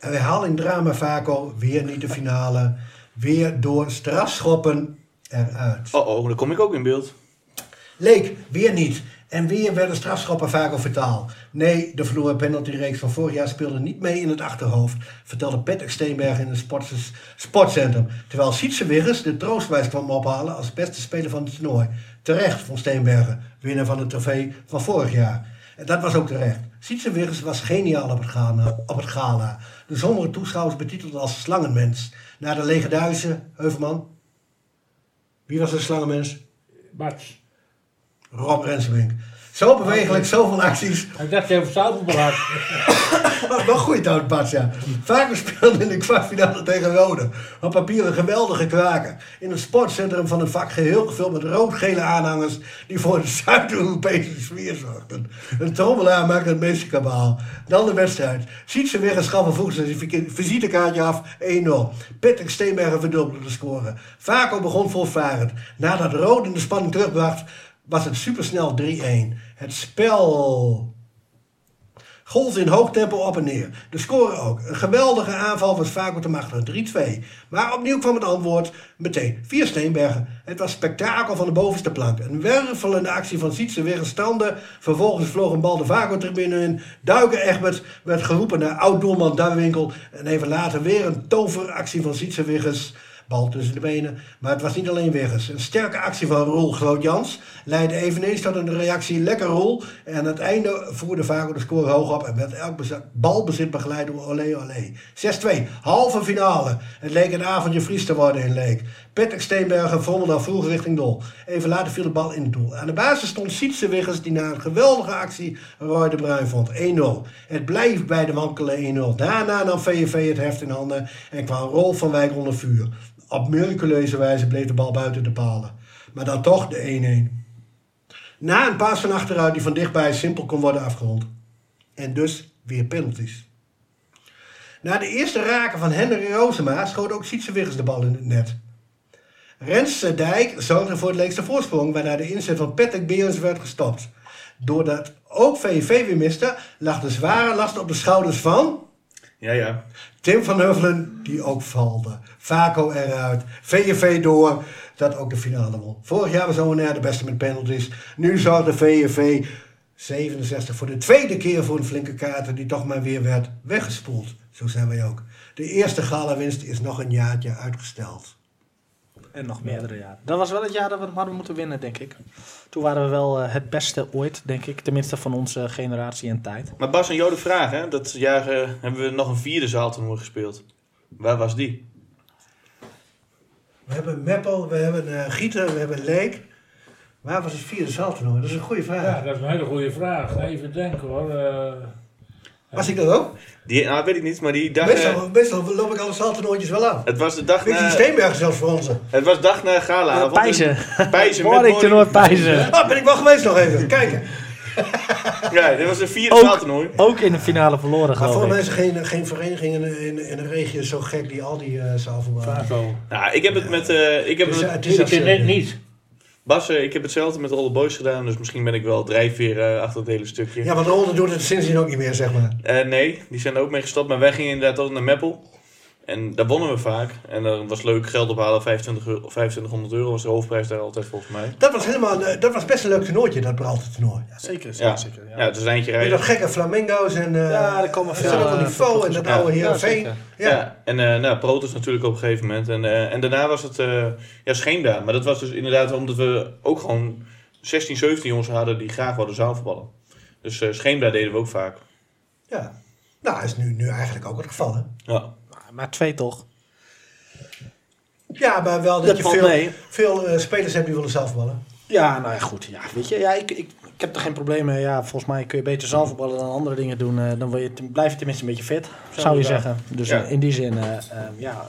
Een herhaling drama Vaco. Weer niet de finale. Weer door strafschoppen eruit. Oh, oh, dan kom ik ook in beeld. Leek, weer niet. En weer werden strafschoppen vaak vertaald. Nee, de verloren penaltyreeks van vorig jaar speelde niet mee in het achterhoofd, vertelde Patrick Steenberg in het sportcentrum. Terwijl Sietse Wiggers de troostprijs kwam ophalen als beste speler van het toernooi. Terecht vond Steenbergen, winnaar van de trofee van vorig jaar. En dat was ook terecht. Sietse Wiggers was geniaal op het, gala. De sommige toeschouwers betiteld als slangenmens. Na de legendarische Heuvelman. Wie was de slangenmens? Bats. Rob Rensewink. Zo bewegelijk, zoveel acties. Ik dacht je over Zoutenbal had. Maar wel goed oud Bas, ja. Vaker speelde in de kwartfinale tegen Rode. Op papier een geweldige kwaker. In het sportcentrum van het vak geheel gevuld met rood-gele aanhangers... die voor een Zuid-Europese sfeer zorgden. Een trommelaar maakte het meeste kabaal. Dan de wedstrijd. Ziet ze weer een schaffe voet zijn visitekaartje af. 1-0. Patrick Steenbergen verdubbelde de score. Vaco begon volvarend. Nadat Rode in de spanning terugbracht... was het supersnel 3-1. Het spel golfde in hoog tempo op en neer. De score ook. Een geweldige aanval was Vaco te machtig. 3-2. Maar opnieuw kwam het antwoord meteen. Vier Steenbergen. Het was spektakel van de bovenste plank. Een wervelende actie van Sietse standen. Vervolgens vloog een bal de Vaco-tribune in. Duiken Egbert werd geroepen naar oud-doelman Duiwinkel. En even later weer een toveractie van Sietse. Bal tussen de benen. Maar het was niet alleen Wiggers. Een sterke actie van Roel Groot-Jans leidde eveneens tot een reactie lekker Roel. En aan het einde voerde Vago de score hoog op en werd elk bezit- balbezit begeleid door Olé Olé. 6-2, halve finale. Het leek een avondje Fries te worden in Leek. Patrick Steenbergen vommelde al vroeg richting doel. Even later viel de bal in het doel. Aan de basis stond Sietse Wiggers die na een geweldige actie Roy de Bruin vond. 1-0. Het blijft bij de wankele 1-0. Daarna nam VVV het heft in handen en kwam Rolf van Wijk onder vuur. Op miraculeuze wijze bleef de bal buiten de palen. Maar dan toch de 1-1. Na een paas van achteruit die van dichtbij simpel kon worden afgerond. En dus weer penalties. Na de eerste raken van Henry Roosema schoot ook Sietse de bal in het net. Rens Dijk zorgde voor het leekste voorsprong, waarna de inzet van Patrick Beers werd gestopt. Doordat ook VVV weer miste, lag de zware last op de schouders van Ja, ja. Tim van Huffelen, die ook valde. Vaco eruit. VVV door, dat ook de finale won. Vorig jaar was ONR de beste met penalties. Nu zorgde VVV 67 voor de tweede keer voor een flinke kaarten die toch maar weer werd weggespoeld. Zo zijn wij ook. De eerste gala-winst is nog een jaartje uitgesteld. En nog meerdere jaren. Dat was wel het jaar dat we hadden moeten winnen, denk ik. Toen waren we wel eh, het beste ooit, denk ik. Tenminste van onze generatie en tijd. Maar Bas en Jode vraag, hè? Dat jaar eh, hebben we nog een vierde zaaltoernooi gespeeld. Waar was die? We hebben Meppel, we hebben eh, Gieten, we hebben Leek. Waar was het vierde zaaltoernooi? Dat is een goede vraag. Ja, dat is een hele goede vraag. Even denken hoor. Eh, Was ik dat ook? Die, nou, weet ik niet, maar die dag... eh, Meestal, meestal loop ik alle zaaltoernooitjes wel af. het was de dag na... Steenbergen zelfs voor ons. Het was dag na galaavond. Pijzen. Pijzen met Boring toernooi bowling. Pijzen. Oh, ben ik wel geweest nog even. Kijken. Ja, dit was de vierde Ook, zaaltoernooi. ook in de finale verloren, Maar volgens mij is er geen, geen vereniging in, in, in de regio zo gek die al die uh, zaalvoetballen. Vaco. Nou, ik heb het met... eh, ik heb Dus, het eh, met het is net eh, niet. Bas, eh, ik heb hetzelfde met Rolle Boys gedaan, dus misschien ben ik wel drijfveer eh, achter het hele stukje. Ja, want Ronde doet het sindsdien ook niet meer, zeg maar. Eh, nee, die zijn er ook mee gestopt, maar wij gingen inderdaad ook naar Meppel. En daar wonnen we vaak. En dan was leuk geld ophalen, 25 euro, 2500 euro was de hoofdprijs daar altijd volgens mij. Dat was, helemaal, eh, dat was best een leuk toernooitje, dat Bralte toernooi. Zeker, Ja, zeker. ja. het is een eindje Met rijden. dat gekke flamingo's en uh, Ja, er komen veel, op eh, niveau en dat oude Ja, Heerenveen. zeker. Ja, Ja. en eh nou, Protos natuurlijk op een gegeven moment. En, eh, en daarna was het eh ja, Scheemda. Maar dat was dus inderdaad omdat we ook gewoon 16, 17 jongens hadden die graag wilden zaalvoetballen. Dus eh Scheemda deden we ook vaak. ja. Nou, is nu, nu eigenlijk ook het geval, hè? Ja. Maar twee toch? Ja, maar wel dat, Dat je veel, mee. veel eh, spelers hebt die willen zelfballen. Ja, nou ja, goed. Ja, weet je, ja, ik, ik, ik heb er geen probleem mee. Ja, volgens mij kun je beter zaalvoetballen dan andere dingen doen. eh, dan word je, blijf je tenminste een beetje fit, zou je zeggen. Dus Ja. eh, in die zin, eh, eh, ja,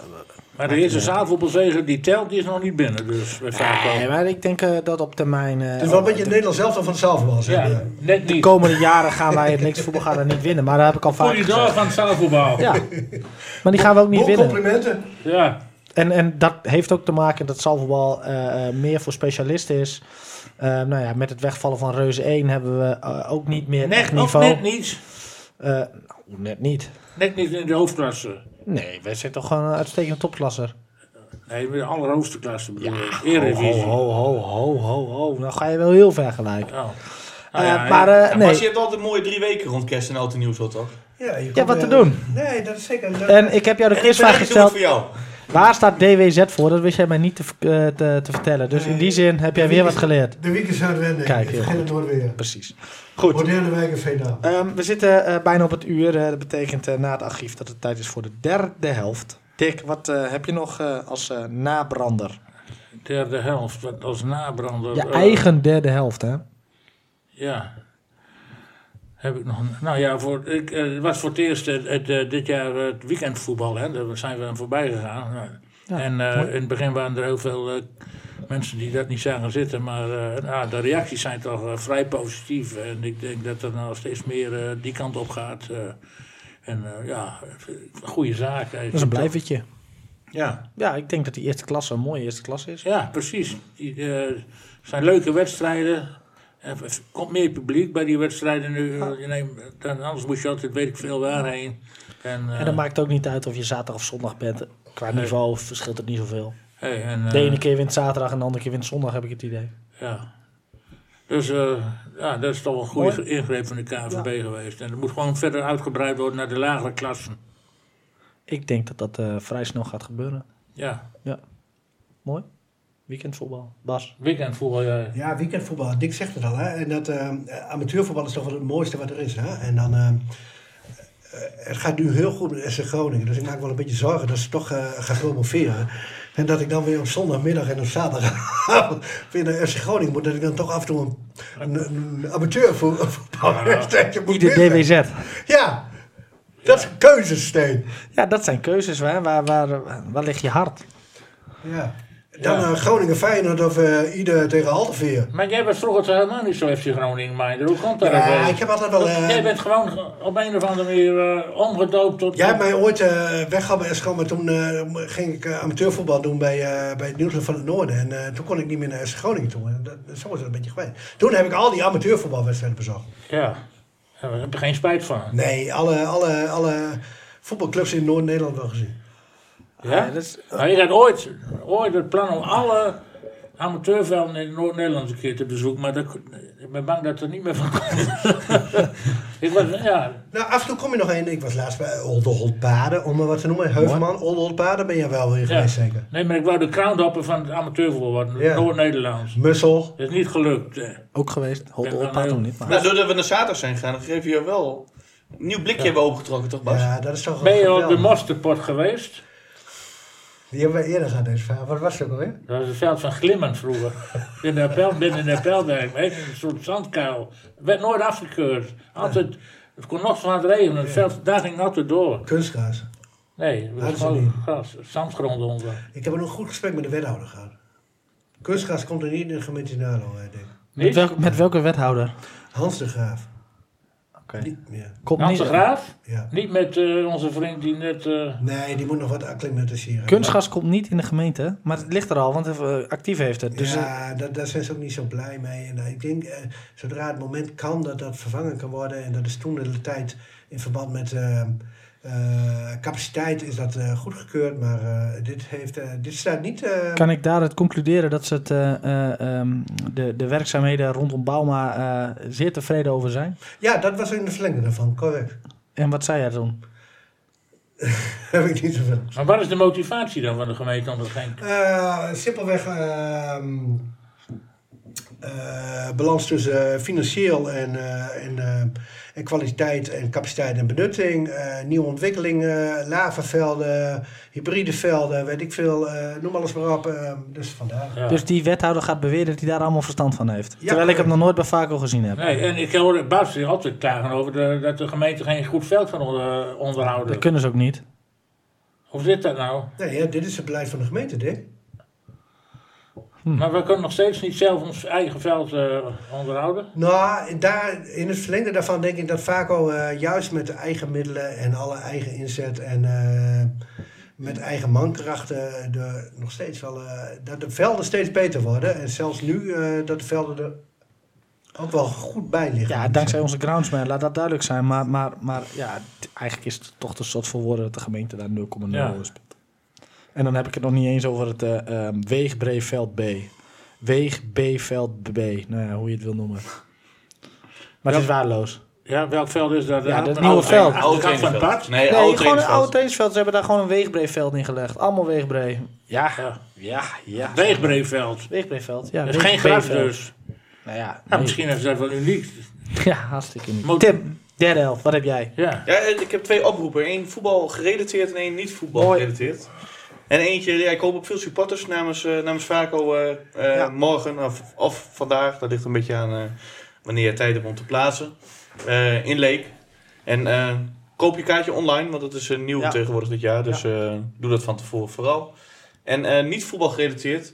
Maar de eerste zaalvoetbalzege die telt, die is nog niet binnen. Dus bij Vaco. Nee, maar ik denk eh, dat op termijn... eh, Het is wel een beetje het Nederlands zelf van het zaalvoetbal, zeg Ja, net de niet. komende jaren gaan wij het niks voetbal gaan we niet winnen. Maar dat heb ik al vaak Corridor van het zaalvoetbal. Ja, maar die gaan we ook niet winnen. complimenten. Ja. En, en dat heeft ook te maken dat zaalvoetbal eh, eh, meer voor specialisten is. Eh, nou ja, met het wegvallen van Reuze 1 hebben we eh, ook niet meer echt Net, of niveau. net niet. Eh, nou, net niet. Net niet in de hoofdklasse. Nee, wij zijn toch gewoon een uitstekende topklasser. Nee, met de allerhoogste klasse bedoel ik. Ho, Eredivisie. ho, ho, ho, ho, ho. Nou ga je wel heel ver gelijk. Oh. Eh, Nou ja, maar ja. eh, Ja, nee. Maar je hebt altijd mooie drie weken rond kerst en oud en nieuw zo toch? Ja, je Ja, wat te eh, doen. Nee, dat is zeker. Dat- En ik heb jou de quizvraag gesteld. voor jou. Waar staat DWZ voor? Dat wist jij mij niet te, eh, te, te vertellen. Dus in die zin heb jij weer wat geleerd. De week is Zuidwende. Kijk, het weer. Precies. Goed. Moderne wijk in Veendam. Ehm, we zitten eh, bijna op het uur. eh, dat betekent eh, na het archief dat het tijd is voor de derde helft. Dick, wat eh, heb je nog eh, als eh, nabrander? Derde helft, wat als nabrander. Je eigen derde helft, hè? Ja. Heb ik nog Nou ja, voor, ik, eh, het was voor het eerst het, het, eh, dit jaar eh, het weekendvoetbal. Hè, daar zijn we aan voorbij gegaan. Ja, en eh, in het begin waren er heel veel eh, mensen die dat niet zagen zitten. Maar eh, nou, de reacties zijn toch eh, vrij positief. En ik denk dat er nou steeds meer eh, die kant op gaat. eh. en eh, ja, een goede zaak. Dat is een blijvertje. Ja. Ja, ik denk dat die eerste klasse een mooie eerste klasse is. Ja, precies. Die, eh, het zijn leuke wedstrijden. Er komt meer publiek bij die wedstrijden nu. eh, neemt- dan, anders moet je altijd weet ik veel waarheen. En, eh, En dat maakt ook niet uit of je zaterdag of zondag bent. Qua Nee. niveau verschilt het niet zoveel. hey, en, eh, De ene keer wint zaterdag en de andere keer wint zondag, heb ik het idee. Ja. Dus eh, ja, dat is toch een goede ingreep van de KVB geweest. En het moet gewoon verder uitgebreid worden naar de lagere klassen. Ik denk dat dat eh, vrij snel gaat gebeuren. Ja, Mooi. Weekendvoetbal. Bas. weekendvoetbal, ja. Ja, weekendvoetbal. Dick zegt het al. Hè? En dat eh, amateurvoetbal is toch wel het mooiste wat er is. Hè? En dan... eh, eh, het gaat nu heel goed met SC Groningen. Dus ik maak wel een beetje zorgen dat ze toch eh, gaan promoveren. En dat ik dan weer op zondagmiddag en op zaterdagavond weer naar FC Groningen moet. Dat ik dan toch af en toe een, een, een amateurvoetbalwedstrijdje moet Ieder missen. DWZ. Ja, dat is een keuzesteen. Ja, dat zijn keuzes. Hè? Waar, waar, waar ligt je hart? Ja. Dan Ja. eh, Groningen Feyenoord of eh ieder tegen Halteveer. Maar jij was vroeger toch helemaal niet zo FC Groningen minder. Hoe komt dat? Ja, ook? ik heb altijd wel... Eh, jij bent gewoon op een of andere manier eh, omgedoopt tot... Jij hebt mij ooit eh SC, maar toen eh, ging ik eh, amateurvoetbal doen bij, eh, bij het Nieuwsblad van het Noorden. En eh, toen kon ik niet meer naar SC Groningen toe. En dat, zo is het een beetje geweest. Toen heb ik al die amateurvoetbalwedstrijden bezocht. Ja. Daar heb je geen spijt van. Nee, alle, alle, alle voetbalclubs in Noord-Nederland wel gezien. Ja? dat is- Nou, ik had ooit, ooit het plan om alle amateurvelden in Noord-Nederland een keer te bezoeken, maar dat, ik ben bang dat er niet meer van komt. ik was, ja, Nou, af en toe kom je nog een. Ik was laatst bij Olderholt-Baden, om maar wat te noemen. Heuvelman, Olderholt-Baden ben je wel weer ja. geweest zeker. Nee, maar ik wou de crownhopper van het amateurvoetbal worden, Ja. Noord-Nederlands. Mussel. Dat is niet gelukt. eh. Ook geweest. Ja, heel- hem niet. Maar. Nou, doordat we naar zaterdag zijn gegaan, dan geef je je wel een nieuw blikje hebben opengetrokken, toch Bas? Ja, dat is toch Ben je op de. Mosterdpot geweest? Die hebben we eerder gehad, deze vraag. Wat was het ook alweer? Dat was het veld van Glimmend vroeger. In de appel, binnen de. Weet je, Een soort zandkuil. Het werd nooit afgekeurd. Altijd, het kon nog zo hard regenen. Het veld, daar ging het altijd door. Kunstgras. Nee, het was gewoon gras, zandgrond onder. Ik heb nog een goed gesprek met de wethouder gehad. Kunstgras komt er niet in de gemeente Nalo, denk ik. Met, welk, met welke wethouder? Hans de Graaf. Oké. Die- ja, Komt Hans de niet. Graaf? ja. Niet met eh, onze vriend die net... eh, Nee, die moet nog wat acclimatiseren. Kunstgas komt niet in de gemeente, maar het ligt er al, want eh, actief heeft het. Dus eh, ja, daar, daar zijn ze ook niet zo blij mee. En eh, ik denk, eh, zodra het moment kan dat dat vervangen kan worden... en dat is toen de tijd in verband met eh, eh, capaciteit is dat eh, goedgekeurd. Maar eh, dit, heeft, eh, dit staat niet... eh, kan ik daaruit concluderen dat ze het, eh, eh, ehm, de, de werkzaamheden rondom Bauma eh, zeer tevreden over zijn? Ja, dat was in de verlengde daarvan, correct. En wat zei jij toen? Heb ik niet zoveel. maar wat is de motivatie dan van de gemeente om dat geen... Eh, simpelweg ehm, eh, balans tussen financieel en, eh, en, en kwaliteit en capaciteit en benutting. eh, nieuwe ontwikkelingen, lavavelden, hybride velden, weet ik veel. eh, noem alles maar op. eh, dus vandaar. Ja. Dus die wethouder gaat beweren dat hij daar allemaal verstand van heeft. Ja, Terwijl ik hem nog nooit bij Vaco gezien heb. Nee, en ik hoor Bas die altijd klagen over de, dat de gemeente geen goed veld kan onder, onderhouden. Dat kunnen ze ook niet. Hoe zit dat nou? Nee, ja, dit is het beleid van de gemeente, Dick. Maar we kunnen nog steeds niet zelf ons eigen veld eh, onderhouden. Nou, daar, in het verlengde daarvan denk ik dat Vaco eh, juist met de eigen middelen en alle eigen inzet en eh, met eigen mankrachten de, nog steeds wel, eh, dat de velden steeds beter worden. En zelfs nu eh, dat de velden er ook wel goed bij liggen. Ja, dankzij onze groundsman, laat dat duidelijk zijn. Maar, maar, maar ja, eigenlijk is het toch te soort voor woorden dat de gemeente daar 0,0 Ja. En dan heb ik het nog niet eens over het eh ehm, Weegbreeveld B. Weeg B-veld B. Nou ja, hoe je het wil noemen. Maar het is waardeloos. Ja, welk veld is dat? Ja, dat de nieuwe oude- veld. Oude van het pad? Nee, gewoon een oude trainingsveld. Ze hebben daar gewoon een weegbreeveld ingelegd. Allemaal weegbree. Ja, Ja. ja, ja. Weegbreeveld. Weegbreeveld. Ja, Dat is geen graf dus. Nou ja, Nou, nee. misschien is dat wel uniek. Ja, hartstikke niet. Moet- Tim, derde helft. Wat heb jij? Ja. Ja, ik heb twee oproepen. Eén voetbal gerelateerd en één niet voetbal Mooi. En eentje, ja, ik hoop op veel supporters namens, eh, namens Vaco eh, eh, Ja. morgen of, of vandaag. Dat ligt een beetje aan eh, wanneer je tijd hebt om te plaatsen. Eh, in Leek. En eh, koop je kaartje online, want dat is nieuw Ja. tegenwoordig dit jaar. Dus eh, doe dat van tevoren vooral. En eh, niet voetbal gerelateerd.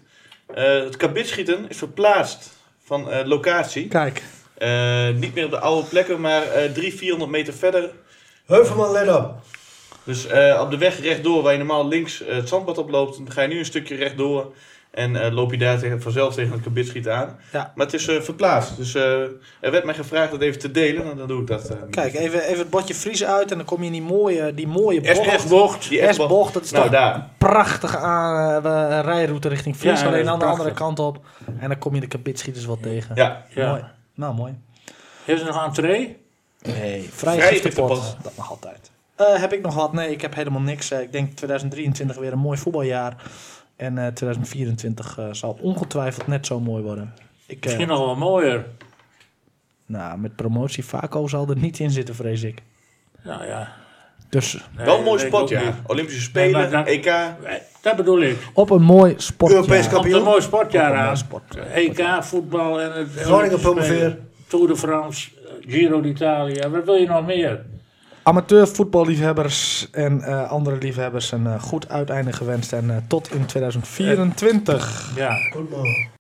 Eh, het kabitschieten is verplaatst van eh, locatie. Kijk. Eh, niet meer op de oude plekken, maar eh 300, 400 meter verder Heuvelman, let op. dus eh, op de weg rechtdoor, waar je normaal links eh, het zandpad oploopt, dan ga je nu een stukje rechtdoor. En eh, loop je daar tegen, vanzelf tegen het kabitschiet aan. Ja. Maar het is eh, verplaatst. Dus eh, er werd mij gevraagd dat even te delen. En dan doe ik dat. eh, Kijk, even, even het bordje Fries uit en dan kom je in die mooie, die mooie bocht. F-bocht. Die S-bocht, dat is Nou, toch daar. een prachtige aan, eh, rijroute richting Fries. Ja, alleen aan de andere kant op. En dan kom je de kabitschieters wel tegen. Ja. Ja. Mooi. Nou, mooi. Heeft ze nog entree? Nee, vrij Vrij. Dat mag altijd. Eh, heb ik nog wat? Nee, ik heb helemaal niks. Eh, ik denk 2023 weer een mooi voetbaljaar. En eh 2024 eh, zal ongetwijfeld net zo mooi worden. Ik, eh, Misschien nog wel mooier. nou, met promotie Vaco zal er niet in zitten, vrees ik. Nou ja. Dus Nee, Wel een mooi dat weet ik ook sport, ja. niet. Olympische Spelen, dat- EK. Nee, Dat bedoel ik. op een mooi sportjaar. Europees Kampioen. een mooi sportjaar mooi aan. sport- EK, voetbal en het... Groningen promoveer. Tour de France, Giro d'Italia. Wat wil je nog meer? Amateur voetballiefhebbers en eh, andere liefhebbers een eh, goed uiteinde gewenst. En eh, tot in 2024. Ja. Goed man.